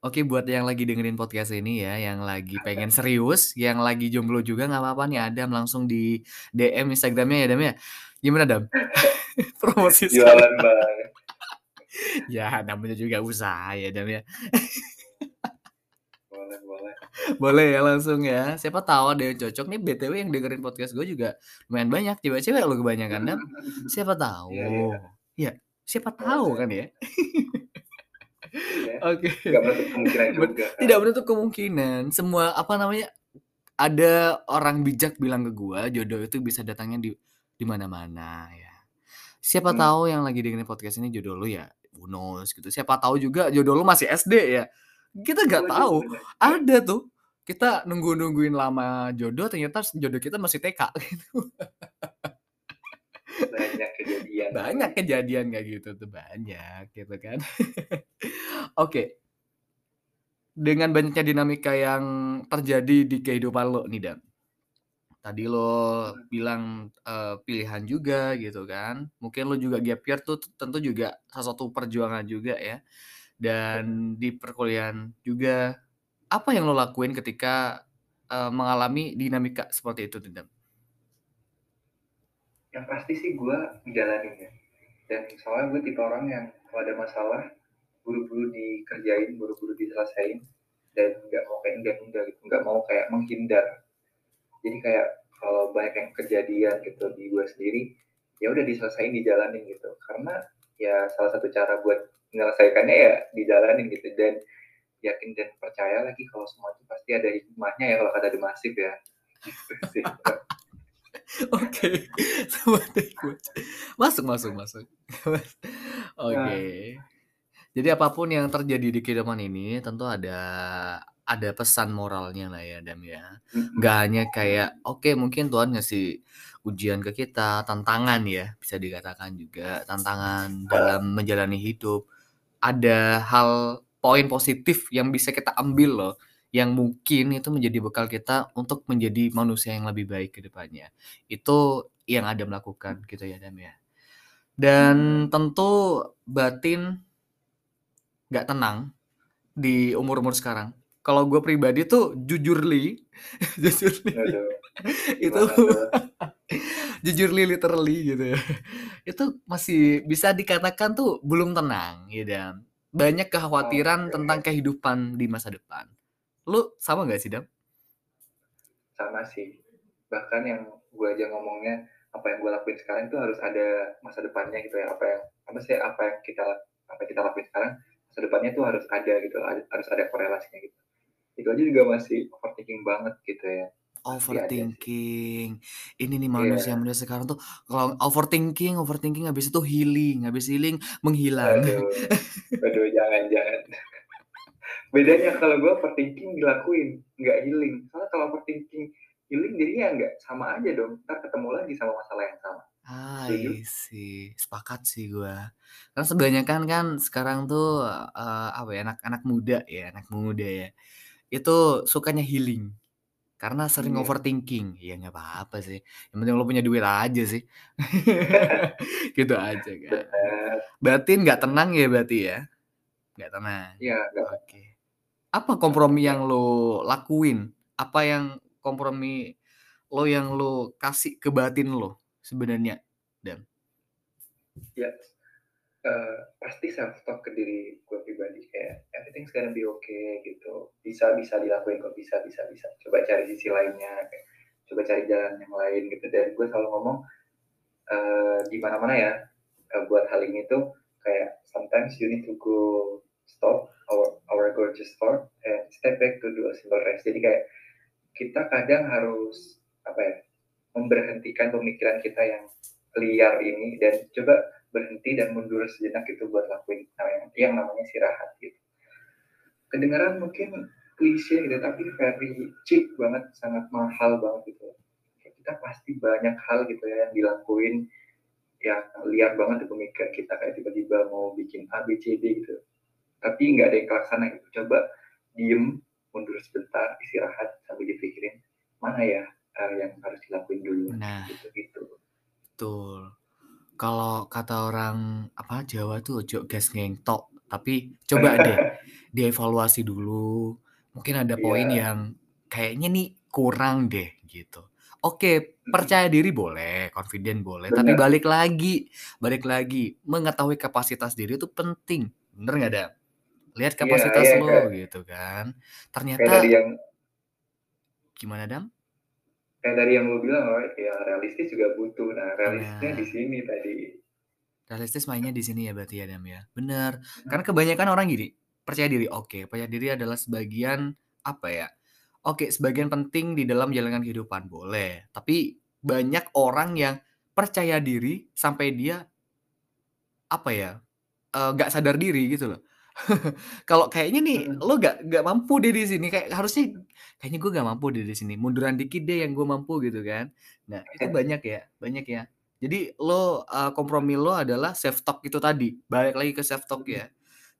Oke, buat yang lagi dengerin podcast ini ya, yang lagi pengen serius, yang lagi jomblo juga nggak apa-apa nih Adam langsung di DM Instagram-nya ya Dam ya. Gimana Dam? [LAUGHS] Promosi Jualan banget. [LAUGHS] Ya namanya juga usaha ya Dam ya. Boleh boleh. Boleh ya langsung ya, siapa tahu ada yang cocok nih BTW yang dengerin podcast gue juga lumayan banyak, cewek-cewek loh kebanyakan Dam. [LAUGHS] Siapa tahu. Iya iya. Ya, siapa tahu kan ya. Iya, Oke. nggak menutup kemungkinan juga tidak menutup kemungkinan, semua apa namanya, ada orang bijak bilang ke gua, jodoh itu bisa datangnya di di mana-mana ya. Siapa Mmm. tahu yang lagi dengerin podcast ini jodoh lu ya knows gitu, siapa tahu juga jodoh lu masih SD ya. Kita nggak tahu, ada tuh, kita nunggu-nungguin lama jodoh ternyata jodoh kita masih TK [LAUGHS] gitu. Banyak kejadian Banyak kejadian kayak gitu tuh, banyak gitu kan. [LAUGHS] Oke. Dengan banyaknya dinamika yang terjadi di kehidupan lo nih Dam. Tadi lo bilang, eee, pilihan juga gitu kan, mungkin lo juga gap year tuh tentu juga salah satu perjuangan juga ya. Dan di perkuliahan juga, apa yang lo lakuin ketika, eee, mengalami dinamika seperti itu tuh Dam? Yang pasti sih gua ngejalanin ya, dan soalnya gue tipe orang yang kalau ada masalah, buru-buru dikerjain, buru-buru diselesain, dan nggak mau kayak nunda-nunda gitu, nggak mau kayak menghindar. Jadi kayak kalau banyak yang kejadian gitu di gua sendiri, ya udah diselesain, dijalanin gitu. Karena ya salah satu cara buat menyelesaikannya ya dijalanin gitu, dan yakin dan percaya lagi kalau semua itu pasti ada hikmahnya ya kalau kata The Massive ya, [LAUGHS] gitu sih. [LAUGHS] Oke, itu. Masuk masuk masuk. [LAUGHS] Oke. Nah. Jadi apa pun yang terjadi di kehidupan ini tentu ada ada pesan moralnya lah ya Dam ya. Nggak hanya kayak, oke mungkin Tuhan ngasih ujian ke kita, tantangan ya bisa dikatakan juga, tantangan dalam menjalani hidup. Ada hal poin positif yang bisa kita ambil loh, yang mungkin itu menjadi bekal kita untuk menjadi manusia yang lebih baik ke depannya. Itu yang Adam lakukan gitu ya Dam ya. Dan Mhm. tentu batin nggak tenang di umur-umur sekarang. Kalau gue pribadi tuh jujurly, [LAUGHS] jujurly Waduh, [LAUGHS] itu gimana tuh? [LAUGHS] jujurly literally gitu ya, itu masih bisa dikatakan tuh belum tenang ya Dam. Banyak kekhawatiran Oke. tentang kehidupan di masa depan. Lu sama nggak sih Dam? Sama sih, bahkan yang gue aja ngomongnya, apa yang gue lakuin sekarang itu harus ada masa depannya gitu ya, apa yang apa sih, apa yang kita apa yang kita lakuin sekarang, masa depannya tuh harus ada gitu, harus ada korelasinya gitu. Itu aja juga masih overthinking banget gitu ya. Sih. Overthinking. Ini nih Iya. manusia-manusia sekarang tuh kalau overthinking overthinking habis itu healing, habis healing menghilang. Aduh. Aduh, jangan jangan. Bedanya kalau gue overthinking dilakuin, nggak healing. Soalnya kalau overthinking healing jadinya nggak sama aja dong, entar ketemu lagi sama masalah yang sama. Ah, Setuju? I see. Sepakat sih gua. Karena sebanyakan kan sekarang tuh, eee, apa ya, anak-anak muda ya, anak muda ya, itu sukanya healing. Karena sering Iya. overthinking. Ya nggak apa-apa sih, yang penting lu punya duit aja sih. [LAUGHS] Gitu aja kan. Batin nggak tenang ya berarti ya? Nggak tenang, Iya, nggak tenang. oke. Apa kompromi yang lu lakuin? Apa yang kompromi lo yang lu kasih ke batin lo sebenarnya, Dam? Ya, eee, pasti self talk ke diri gue pribadi kayak, "Everything's gonna be okay," gitu. "Bisa bisa dilakuin kok, bisa bisa bisa. Coba cari sisi lainnya," "coba cari jalan yang lain," gitu. Dan gue selalu ngomong, eee, di mana-mana ya, eee, buat hal ini tuh kayak, "Sometimes you need to go stop our our gorgeous thought and step back to do a simple rest." Jadi kayak kita kadang harus apa ya, memberhentikan pemikiran kita yang liar ini dan coba berhenti dan mundur sejenak gitu buat lakuin yang yang namanya istirahat gitu. Kedengaran mungkin klise gitu, tapi very cheap banget, sangat mahal banget gitu. Kita pasti banyak hal gitu ya yang dilakuin yang liar banget di pemikiran kita, kayak tiba-tiba mau bikin A, B, C, D gitu. Tapi nggak ada yang kelaksana gitu. Coba diem, mundur sebentar, istirahat sambil dipikirin, mana ya, eee, yang harus dilakuin dulu, Nah. gitu-gitu. Betul. Kalau kata orang, apa, Jawa tuh "Ojo gas ngentot," tapi coba [LAUGHS] deh dievaluasi dulu, mungkin ada poin Iya. yang kayaknya nih kurang deh, gitu. Oke, percaya diri boleh, confident boleh, tapi Bener. balik lagi balik lagi, mengetahui kapasitas diri itu penting, bener nggak, Dam? Lihat Iya kapasitas iya, lo kayak gitu kan. kayak tadi Ternyata yang Gimana, Dam? kayak tadi yang lu bilang apa, ya realistis juga butuh. Nah, realistisnya di sini tadi. Realistis mainnya di sini ya berarti ya, Dam, ya? Bener. Mhm. Karena kebanyakan orang gini, percaya diri, oke, percaya diri adalah sebagian, apa ya, oke, sebagian penting di dalam menjalankan kehidupan, boleh. Tapi banyak orang yang percaya diri sampai dia apa ya, eee, nggak sadar diri gitu loh. [LAUGHS] Kalau kayaknya nih Mhm. lo nggak nggak mampu deh di sini, kayak harusnya, "Kayaknya gue nggak mampu deh di sini, munduran dikit deh yang gue mampu," gitu kan. Nah, itu banyak ya banyak ya. Jadi lo, eee, kompromi lo adalah self talk itu tadi, balik lagi ke self talk Mhm. ya.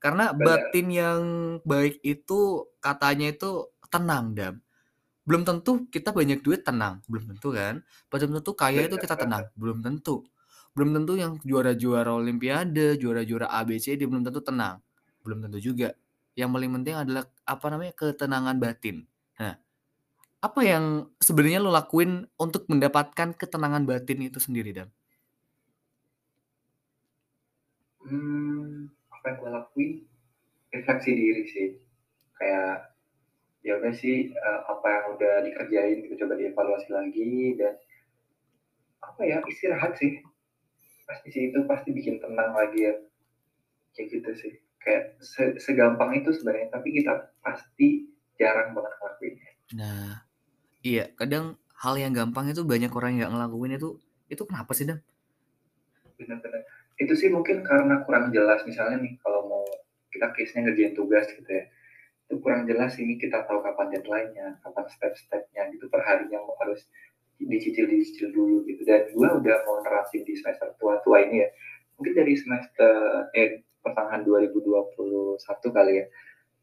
Karena Bener. batin yang baik itu katanya itu tenang, Dam. Belum tentu kita banyak duit tenang, belum tentu kan. Belum tentu kaya itu Bener kita tenang, banget. belum tentu. Belum tentu yang juara-juara olimpiade, juara-juara A, B, C, D, belum tentu tenang, belum tentu juga. Yang paling penting adalah, apa namanya, ketenangan batin. Nah, apa yang sebenarnya lo lakuin untuk mendapatkan ketenangan batin itu sendiri, Dam? Mmm, apa yang gue lakuin, refleksi diri sih. Kayak, ya udah sih, eee, apa yang udah dikerjain gitu coba dievaluasi lagi dan apa ya, istirahat sih. Pasti sih itu pasti bikin tenang lagi ya. Kayak gitu sih. Kayak se segampang itu sebenarnya, tapi kita pasti jarang banget ngelakuinnya. Nah, iya, kadang hal yang gampang itu banyak orang yang nggak ngelakuin itu, itu kenapa sih, Dam? Bener. Itu sih mungkin karena kurang jelas, misalnya nih kalau mau kita case-nya ngerjain tugas gitu ya, itu kurang jelas ini kita tahu kapan deadline-nya, kapan step-stepnya gitu, per harinya mau harus dicicil-dicicil dulu gitu. Dan gue udah mau nerapin di semester tua-tua ini ya, mungkin dari semester eh, pertengahan 2021 kali ya,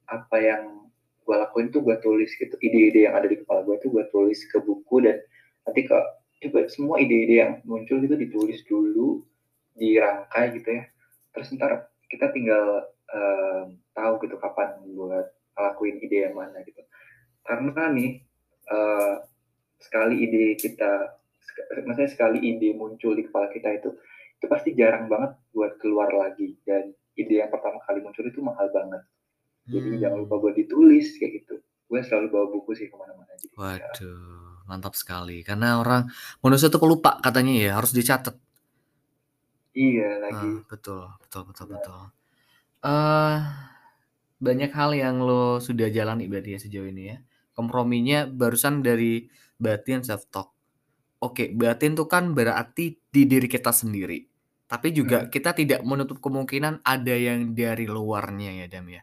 apa yang gue lakuin tuh gue tulis gitu, ide-ide yang ada di kepala gue tuh gue tulis ke buku dan nanti ke coba semua ide-ide yang muncul itu ditulis dulu, dirangkai gitu ya, terus entar kita tinggal, eee, tahu gitu kapan buat ngelakuin ide yang mana gitu. Karena nih, eee, sekali ide kita maksudnya sekali ide muncul di kepala kita itu, itu pasti jarang banget buat keluar lagi dan ide yang pertama kali muncul itu mahal banget. Jadi jangan lupa buat ditulis, kayak gitu. Gue selalu bawa buku sih ke mana-mana jadi ya. Waduh, mantap sekali. Karena orang manusia tuh pelupa katanya ya, harus dicatat. Iya, lagi. betul betul betul Bener. betul. Eee, banyak hal yang lo sudah jalani berarti ya sejauh ini ya. komprominya barusan dari batin self talk. Oke, batin tuh kan berarti di diri kita sendiri. Tapi juga Hmm. kita tidak menutup kemungkinan ada yang dari luarnya ya, Dam, ya.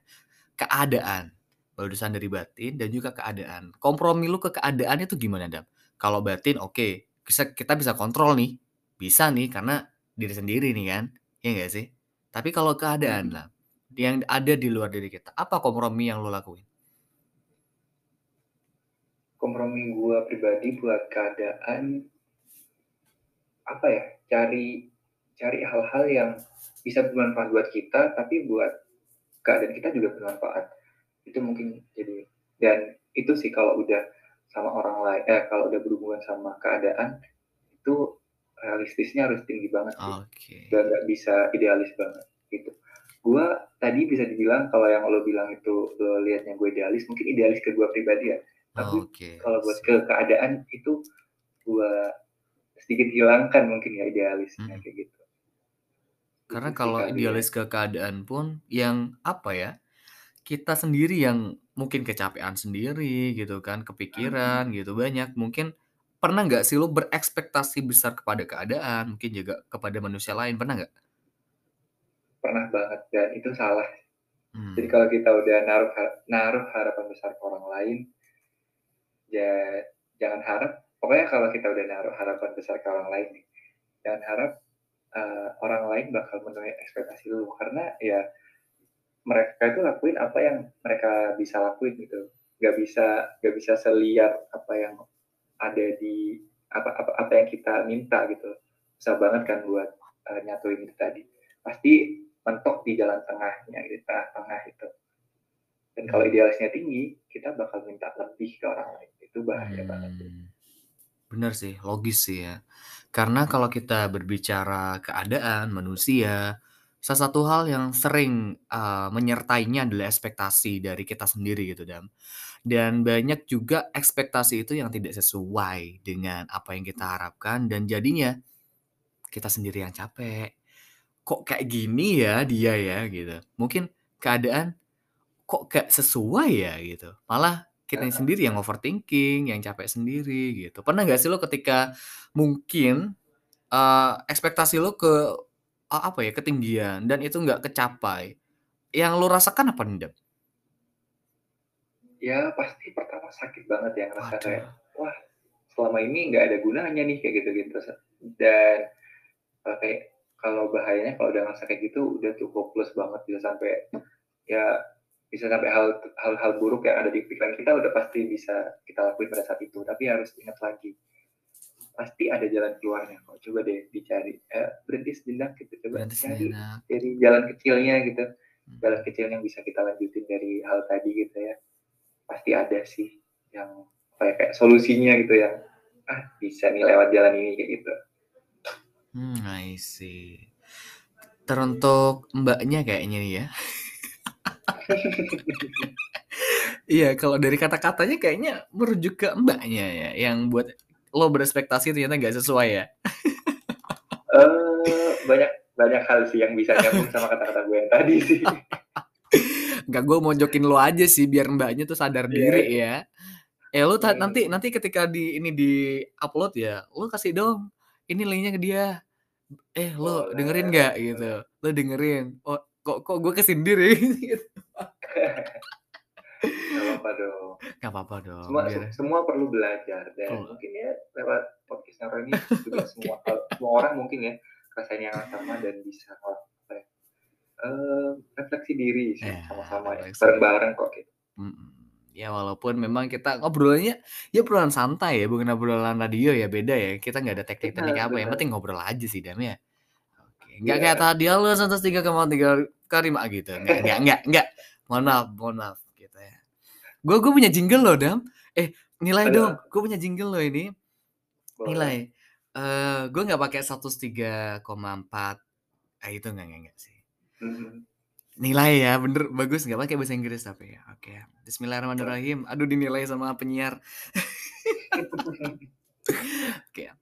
Keadaan, barusan dari batin dan juga keadaan. Kompromi lu ke keadaan itu gimana, Dam? Kalau batin oke, bisa kita bisa kontrol nih. Bisa nih karena diri sendiri nih kan, iya nggak sih? Tapi kalau keadaan lah, yang ada di luar diri kita, apa kompromi yang lu lakuin? Kompromi gua pribadi buat keadaan apa ya, cari cari hal-hal yang bisa bermanfaat buat kita, tapi buat keadaan kita juga bermanfaat. Itu mungkin jadi dan itu sih kalau udah sama orang lain eh, kalau udah berhubungan sama keadaan, itu realistisnya harus tinggi banget. Oke. Dan nggak bisa idealis banget, gitu. Gua tadi bisa dibilang kalau yang lo bilang itu lo lihatnya gue idealis, mungkin idealis ke gua pribadi ya. Tapi Oke, kalau buat ke keadaan itu gua sedikit hilangkan mungkin ya idealisnya Mhm. kayak gitu. Karena Itu sih kalau kali ya. idealis ke keadaan pun yang apa ya, kita sendiri yang mungkin kecapean sendiri gitu kan, kepikiran gitu banyak. Mungkin pernah nggak sih lu berekspektasi besar kepada keadaan, mungkin juga kepada manusia lain, pernah nggak? Pernah banget dan itu salah. Jadi Mmm. kalau kita udah naruh naruh harapan besar ke orang lain ya jangan harap pokoknya kalau kita udah naruh harapan besar ke orang lain nih, jangan harap, eee, orang lain bakal menuhi ekspektasi lu. Karena ya mereka itu lakuin apa yang mereka bisa lakuin gitu. Nggak bisa nggak bisa seliar apa yang ada di apa apa apa yang kita minta gitu. Susah banget kan buat, eee, nyatuin itu tadi. Pasti mentok di jalan tengahnya, di tengah-tengah itu. Dan kalau Mmm. idealisnya tinggi, kita bakal minta lebih ke orang lain. Itu bahaya banget tuh. Bener sih, logis sih ya. Karena kalau kita berbicara keadaan, manusia, salah satu hal yang sering, eee, menyertainya adalah ekspektasi dari kita sendiri gitu, Dam. Dan banyak juga ekspektasi itu yang tidak sesuai dengan apa yang kita harapkan dan jadinya kita sendiri yang capek. Kok kayak gini ya dia ya gitu. Mungkin keadaan kok nggak sesuai ya gitu. Malah Heeh sendiri yang overthinking, yang capek sendiri gitu. Pernah nggak sih lu ketika mungkin, eee, ekspektasi lu ke a apa ya, ketinggian dan itu nggak kecapai, yang lu rasakan apa nih? Ya pasti pertama sakit banget ya ngerasa kayak, wah selama ini nggak ada gunanya nih kayak gitu-gitu dan, eee, kayak kalau bahayanya kalau udah ngerasa kayak gitu udah tuh hopeless banget bisa sampai ya bisa sampai hal hal-hal buruk yang ada di pikiran kita udah pasti bisa kita lakuin pada saat itu. Tapi harus ingat lagi, pasti ada jalan keluarnya kok. Coba deh dicari, eee, berhenti sejenak gitu, coba Berhenti cari sejenak. dari jalan kecilnya gitu. Jalan Mhm. kecil yang bisa kita lanjutin dari hal tadi gitu ya. Pasti ada sih yang ya, kayak solusinya gitu yang, "Ah bisa nih lewat jalan ini," kayak gitu. Mmm, I see. Teruntuk Mbaknya kayaknya nih ya. Iya, kalau dari kata-katanya kayaknya merujuk ke Mbaknya ya, yang buat lo berekspektasi ternyata nggak sesuai ya? Eee, banyak banyak hal sih yang bisa nyambung sama kata-kata gue yang tadi sih. Nggak, gue mojokin lo aja sih biar Mbaknya tuh sadar Iya diri iya. ya. Eh, lu ta nanti nanti ketika di ini di-upload ya, lu kasih dong ini linknya ke dia. "Eh, lu dengerin nggak?" Gitu. "Lu dengerin." "Oh, kok kok gue kesindir ya?" Gitu. Nggak apa-apa dong. Nggak apa-apa dong, Semua se biar semua perlu belajar dan Betul. mungkin ya lewat podcast Naro ini juga [LAUGHS] semua hal semua orang mungkin ya ngerasain yang sama dan bisa apa ya, eee, refleksi diri sih Iya, sama-sama ya, diri. bareng-bareng kok gitu. Mhm. Ya walaupun memang kita ngobrolnya ya obrolan santai ya, bukan obrolan radio ya, beda ya. Kita nggak ada teknik-teknik apa, yang benar. penting ngobrol aja sih, Dam, ya. Oke, nggak kayak tadi, "Halo 103,3 Karima," gitu. Nggak nggak nggak nggak. Mohon maaf mohon maaf gitu ya. Gue gue punya jingle loh, Dam. Eh, nilai Aduh, dong, gue punya jingle loh ini. Nilai. Boleh. Eee, gue nggak pakai 103,4. Ah, itu nggak nggak nggak sih. Mhm. Nilai ya, bener, bagus, nggak pakai bahasa Inggris tapi ya. Oke. Oke. Bismillahirrahmanirrahim. Aduh dinilai sama penyiar. [LAUGHS] Oke.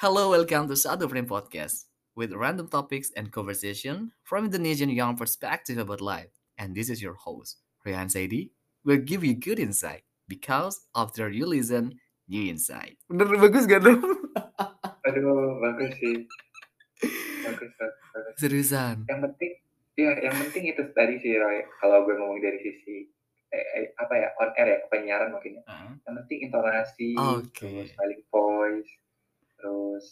Hello, welcome to Satu Frame Podcast with random topics and conversation from Indonesian young perspective about life. And this is your host, Rehan Saidi, will give you good insight because after you listen, new insight. Bener bagus gak dong? [LAUGHS] Aduh, bagus sih. Bagus, bagus. Seriusan. Yang penting, ya yang penting itu tadi sih Roy. Kalau gue ngomong dari sisi eh, eh, apa ya on air ya penyiaran mungkin ya. Heeh. Yang penting intonasi, Oke. terus smiling voice, terus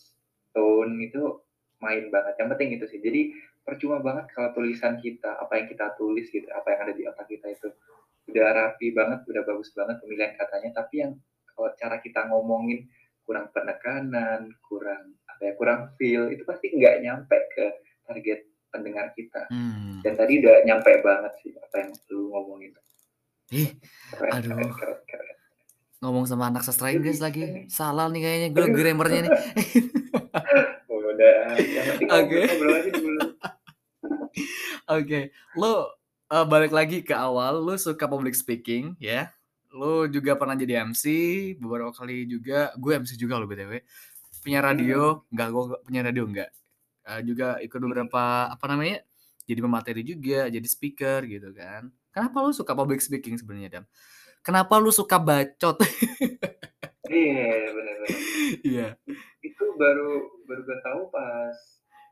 tone itu main banget. Yang penting itu sih. Jadi percuma banget kalau tulisan kita, apa yang kita tulis gitu, apa yang ada di otak kita itu udah rapi banget, udah bagus banget pemilihan katanya, tapi yang kalau cara kita ngomongin kurang penekanan, kurang apa ya, kurang feel, itu pasti nggak nyampe ke target pendengar kita. Hmm. Dan tadi udah nyampe banget sih apa yang lu ngomongin. Ih, Keren, Aduh. keren, keren, keren. ngomong sama anak sastra Inggris lagi. nih. Salah nih kayaknya gue grammarnya nih. [LAUGHS] Udah, yang penting Oke. ngobrol aja dulu. [LAUGHS] Oke, lo eh, balik lagi ke awal, lo suka public speaking ya. Lo juga pernah jadi MC beberapa kali juga. Gue MC juga lo BTW. Punya radio, enggak gue punya radio enggak. Eh, juga ikut beberapa apa namanya? Jadi pemateri juga, jadi speaker gitu kan. Kenapa lo suka public speaking sebenarnya, Dam? Kenapa lo suka bacot? [LAUGHS] Iya, benar-benar. Iya. Itu baru baru gue tahu pas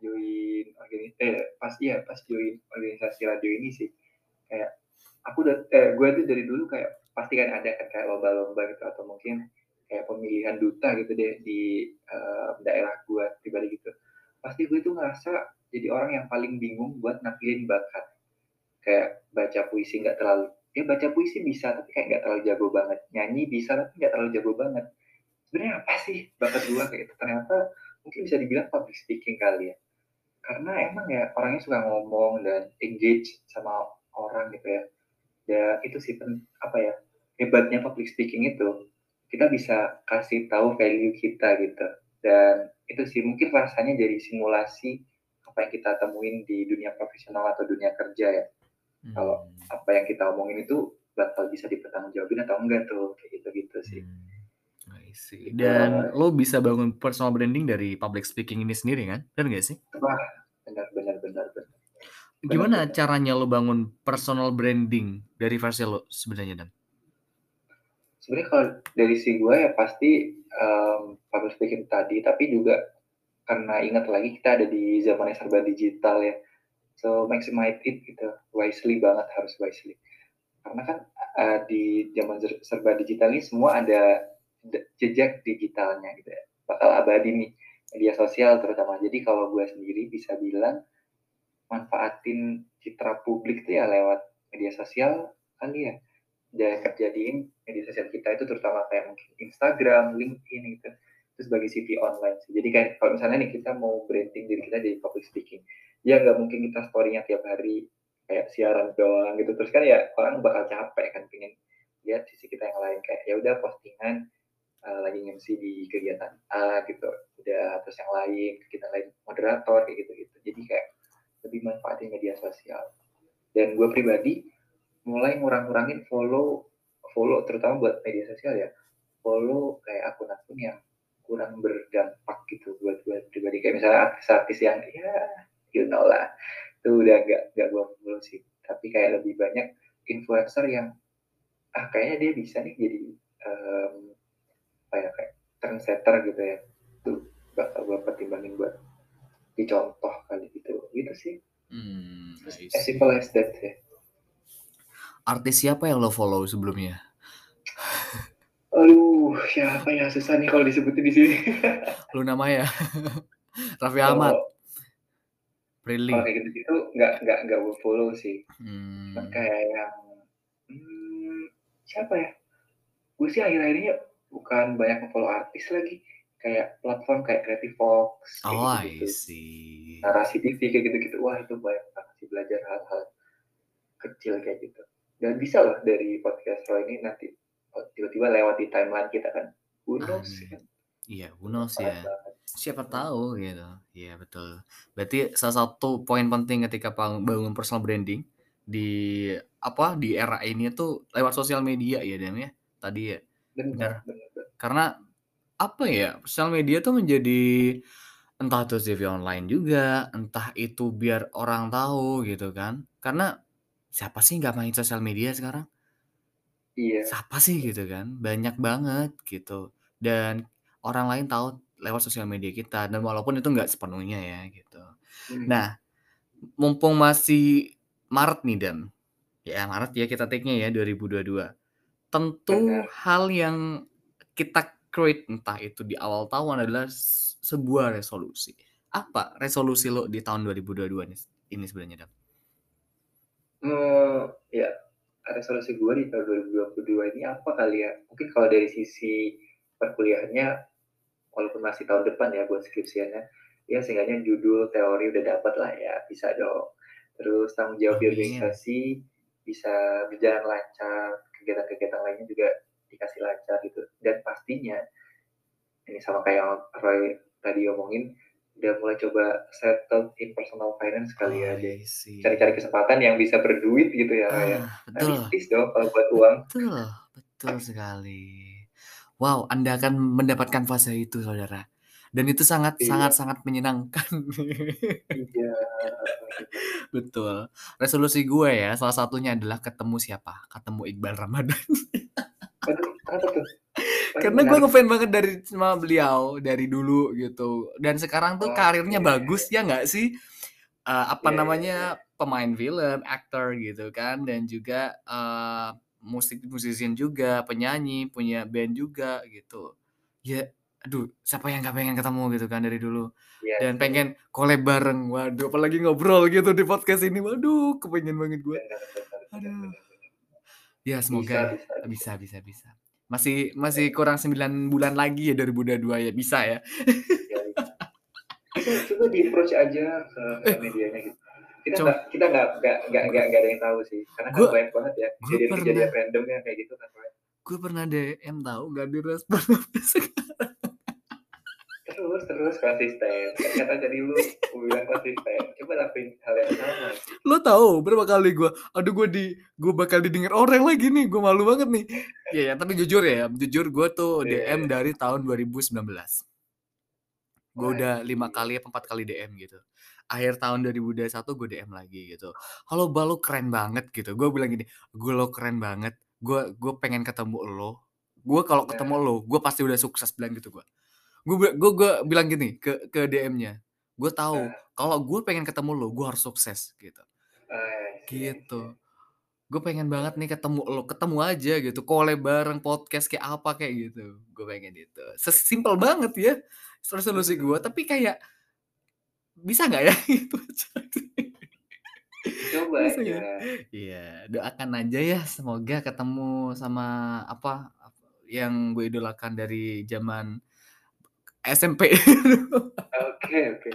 join organisasi, eh pas iya pas join organisasi radio ini sih. Kayak aku udah, eh gue tuh dari dulu kayak pasti kan ada kan kayak lomba-lomba gitu atau mungkin kayak pemilihan duta gitu deh di eh, daerah gue pribadi gitu. Pasti gue tuh ngerasa jadi orang yang paling bingung buat nampilin bakat. Kayak baca puisi nggak terlalu ya baca puisi bisa tapi kayak nggak terlalu jago banget nyanyi bisa tapi nggak terlalu jago banget sebenarnya apa sih bakat gua kayak itu ternyata mungkin bisa dibilang public speaking kali ya. Karena emang ya orangnya suka ngomong dan engage sama orang gitu ya. Dan itu sih pen- apa ya hebatnya public speaking itu. Kita bisa kasih tahu value kita gitu. Dan itu sih mungkin rasanya jadi simulasi apa yang kita temuin di dunia profesional atau dunia kerja ya. Kalau Hmm. apa yang kita omongin itu bakal bisa dipertanggungjawabin atau enggak tuh kayak gitu-gitu sih. Hmm, I see. Gitu. Dan lo bisa bangun personal branding dari public speaking ini sendiri kan? Benar gak sih? Benar benar benar benar. Gimana benar. caranya lo bangun personal branding dari versi lo sebenarnya Dan? Sebenarnya kalau dari si gue ya pasti um, public speaking tadi, tapi juga karena ingat lagi kita ada di zaman yang serba digital ya. So maximize it gitu, wisely banget harus wisely. Karena kan uh, di zaman ser- serba digital ini semua ada jejak digitalnya gitu ya. Bakal abadi nih media sosial terutama. Jadi kalau gue sendiri bisa bilang manfaatin citra publik tuh ya lewat media sosial kali ya dan jadiin media sosial kita itu terutama kayak mungkin Instagram, LinkedIn gitu itu sebagai CV online sih. Jadi kayak kalau misalnya nih kita mau branding diri kita jadi public speaking, ya nggak mungkin kita story-nya tiap hari kayak siaran doang gitu. Terus kan ya orang bakal capek kan pengen lihat sisi kita yang lain kayak ya udah postingan uh, lagi MC di kegiatan A gitu, udah terus yang lain kegiatan lain moderator kayak gitu-gitu. Jadi kayak lebih manfaatin media sosial. Dan gue pribadi mulai ngurang-ngurangin follow follow terutama buat media sosial ya. Follow kayak akun-akun yang kurang berdampak gitu buat gue pribadi. Kayak misalnya artis-artis yang ya you know lah. Itu udah nggak nggak gue follow sih. Tapi kayak lebih banyak influencer yang ah kayaknya dia bisa nih jadi um, apa ya kayak trendsetter gitu ya itu bakal gue pertimbangin buat dicontoh kali gitu gitu sih Hmm, I as simple as that ya Artis siapa yang lo follow sebelumnya? Aduh, siapa ya susah nih kalau disebutin di sini. [LAUGHS] Lu namanya [LAUGHS] Raffi Ahmad, Kalau Prilly. kalau kayak gitu-gitu nggak nggak nggak gue follow sih. Hmm. kayak yang hmm, siapa ya? Gue sih akhir-akhir ini bukan banyak follow artis lagi. Kayak platform kayak Creative Fox kayak Oh, I see. Narasi TV kayak gitu-gitu. Wah itu banyak banget sih belajar hal-hal kecil kayak gitu. Dan bisa loh dari podcast lo ini nanti tiba-tiba lewat di timeline kita kan. Who knows Amin. kan? Iya, who knows ya. Siapa tahu gitu. Iya, betul. Berarti salah satu poin penting ketika bangun personal branding di apa di era ini tuh lewat sosial media ya Dam ya. Tadi ya. Benar. Karena apa ya? Sosial media tuh menjadi entah itu CV online juga, entah itu biar orang tahu gitu kan. Karena siapa sih nggak main sosial media sekarang? Iya. siapa sih gitu kan, banyak banget gitu. Dan orang lain tahu lewat sosial media kita dan walaupun itu nggak sepenuhnya ya gitu. Mhm. Nah, mumpung masih Maret nih Dan, ya Maret ya kita take-nya ya 2022. Tentu Benar. hal yang kita create entah itu di awal tahun adalah sebuah resolusi. Apa resolusi lo di tahun 2022 nih ini sebenarnya, Dan? Eee, ya, resolusi gue di tahun 2022 ini apa kali ya, mungkin kalau dari sisi perkuliahannya, walaupun masih tahun depan ya buat skripsiannya, ya seenggaknya judul, teori udah dapet lah ya, bisa dong. Terus tanggung jawab di organisasi bisa berjalan lancar, kegiatan-kegiatan lainnya juga dikasih lancar gitu, dan pastinya ini sama kayak yang Roy tadi omongin, udah mulai coba settle in personal finance kali ya, deh. see. Cari-cari kesempatan yang bisa berduit gitu ya, Roy, ya. Ah, betul. Realistis dong kalau buat uang. Betul, betul sekali. Wow, Anda akan mendapatkan fase itu, saudara. Dan itu sangat sangat Iya. sangat menyenangkan. [LAUGHS] Iya. [LAUGHS] Betul. Resolusi gue ya, salah satunya adalah ketemu siapa, ketemu Iqbal Ramadan. Oh, [LAUGHS] Karena gue nge-fans banget dari sama beliau, dari dulu gitu. Dan sekarang tuh karirnya bagus, Oke. ya nggak sih? Eee, apa Iya iya iya. namanya, pemain film, aktor gitu kan, dan juga, eee, musik musician juga, penyanyi, punya band juga gitu. Ya, aduh siapa yang nggak pengen ketemu gitu kan dari dulu. Iya Dan pengen collab bareng, waduh apalagi ngobrol gitu di podcast ini, waduh kepengen banget gue. Aduh. Ya semoga bisa bisa. bisa bisa bisa. Masih masih Iya. kurang 9 bulan lagi ya 2022 ya, bisa ya? Iya iya. Coba coba di-approach aja ke Eh. medianya gitu. Kita nggak kita nggak nggak nggak nggak ada yang tahu sih, karena kan Gue banyak banget ya kejadian-kejadian pernah random yang kayak gitu kan, gue pernah DM tahu, nggak direspon sekarang. Terus terus konsisten, kata tadi lu lu bilang konsisten, coba lakuin hal yang sama. Lo tahu berapa kali gue, aduh gue di gue bakal didengar orang lagi nih, gue malu banget nih. Ya ya, tapi jujur ya, jujur gue tuh Iya DM iya. dari tahun 2019. Gue udah 5 gila. kali apa 4 kali DM gitu. Akhir tahun 2021 gue DM lagi gitu. "Halo Bal, lu keren banget," gitu. Gue bilang gini, "Gue lo keren banget, gue gue pengen ketemu lo. Gue kalau ketemu lo, gue pasti udah sukses," bilang gitu gue. Gue gue gue bilang gini ke ke DM-nya, "Gue tahu Heeh. kalau gue pengen ketemu lo, gue harus sukses," gitu. I Gitu. see. Gue pengen banget nih ketemu lo, ketemu aja gitu, collab bareng, podcast kayak apa kayak gitu, gue pengen itu. Sesimpel banget ya resolusi gue, tapi kayak bisa nggak ya [LAUGHS] itu aja Coba Bisa ya? aja. Iya, doakan aja ya semoga ketemu sama apa, yang gue idolakan dari zaman SMP. Oke oke.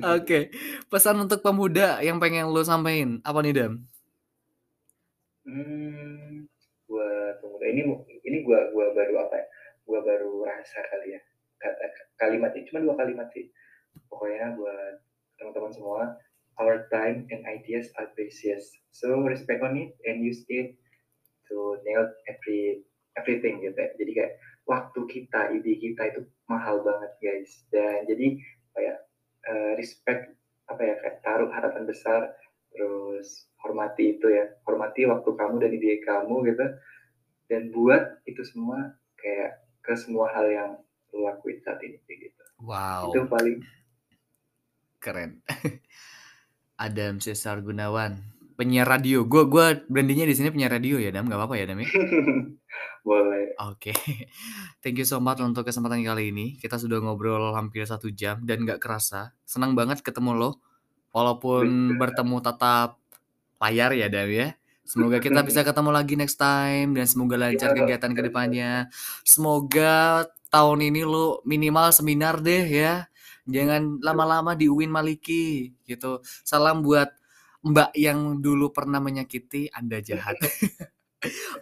Oke, pesan untuk pemuda yang pengen lo sampein, apa nih, Dam? Mmm, buat pemuda ini ini gua gua baru apa ya, gua baru rasa kali ya, kata kalimatnya cuma 2 kalimat sih. Pokoknya buat teman-teman semua, "Our time and ideas are precious, so respect on it and use it to nail every everything," gitu ya. Jadi kayak waktu kita, ide kita itu mahal banget, guys. Dan jadi kayak, eee, respect apa ya, kayak taruh harapan besar, terus hormati itu ya, hormati waktu kamu dan ide kamu gitu, dan buat itu semua kayak ke semua hal yang lo lakuin saat ini, gitu. Itu Wow. paling. Keren. [LAUGHS] Adam Cesar Gunawan, penyiar radio. Gue gue branding-nya di sini penyiar radio ya, Dam, nggak apa-apa ya, Dam, ya? [LAUGHS] Boleh. Oke. [LAUGHS] Thank you so much untuk kesempatan kali ini. Kita sudah ngobrol hampir 1 jam dan nggak kerasa. Senang banget ketemu lo, walaupun Bener. bertemu tatap layar ya, Dam, ya. Semoga kita bisa [LAUGHS] ketemu lagi next time dan semoga lancar Iya dong, kegiatan ke siap siap depannya. siap. Semoga tahun ini lo minimal seminar deh ya, jangan lama-lama di UIN Maliki gitu. Salam buat Mbak yang dulu pernah menyakiti, Anda jahat. [LAUGHS]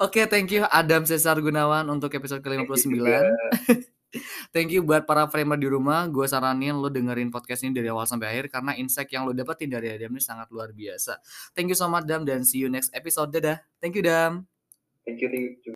Oke, thank you Adam Cesar Gunawan untuk episode Thank you ke-59. juga. [LAUGHS] Thank you buat para framer di rumah, gue saranin lo dengerin podcast ini dari awal sampai akhir karena insight yang lo dapetin dari Adam ini sangat luar biasa. Thank you so much, Dam, dan see you next episode. Dadah. Thank you, Dam. Thank you thank you.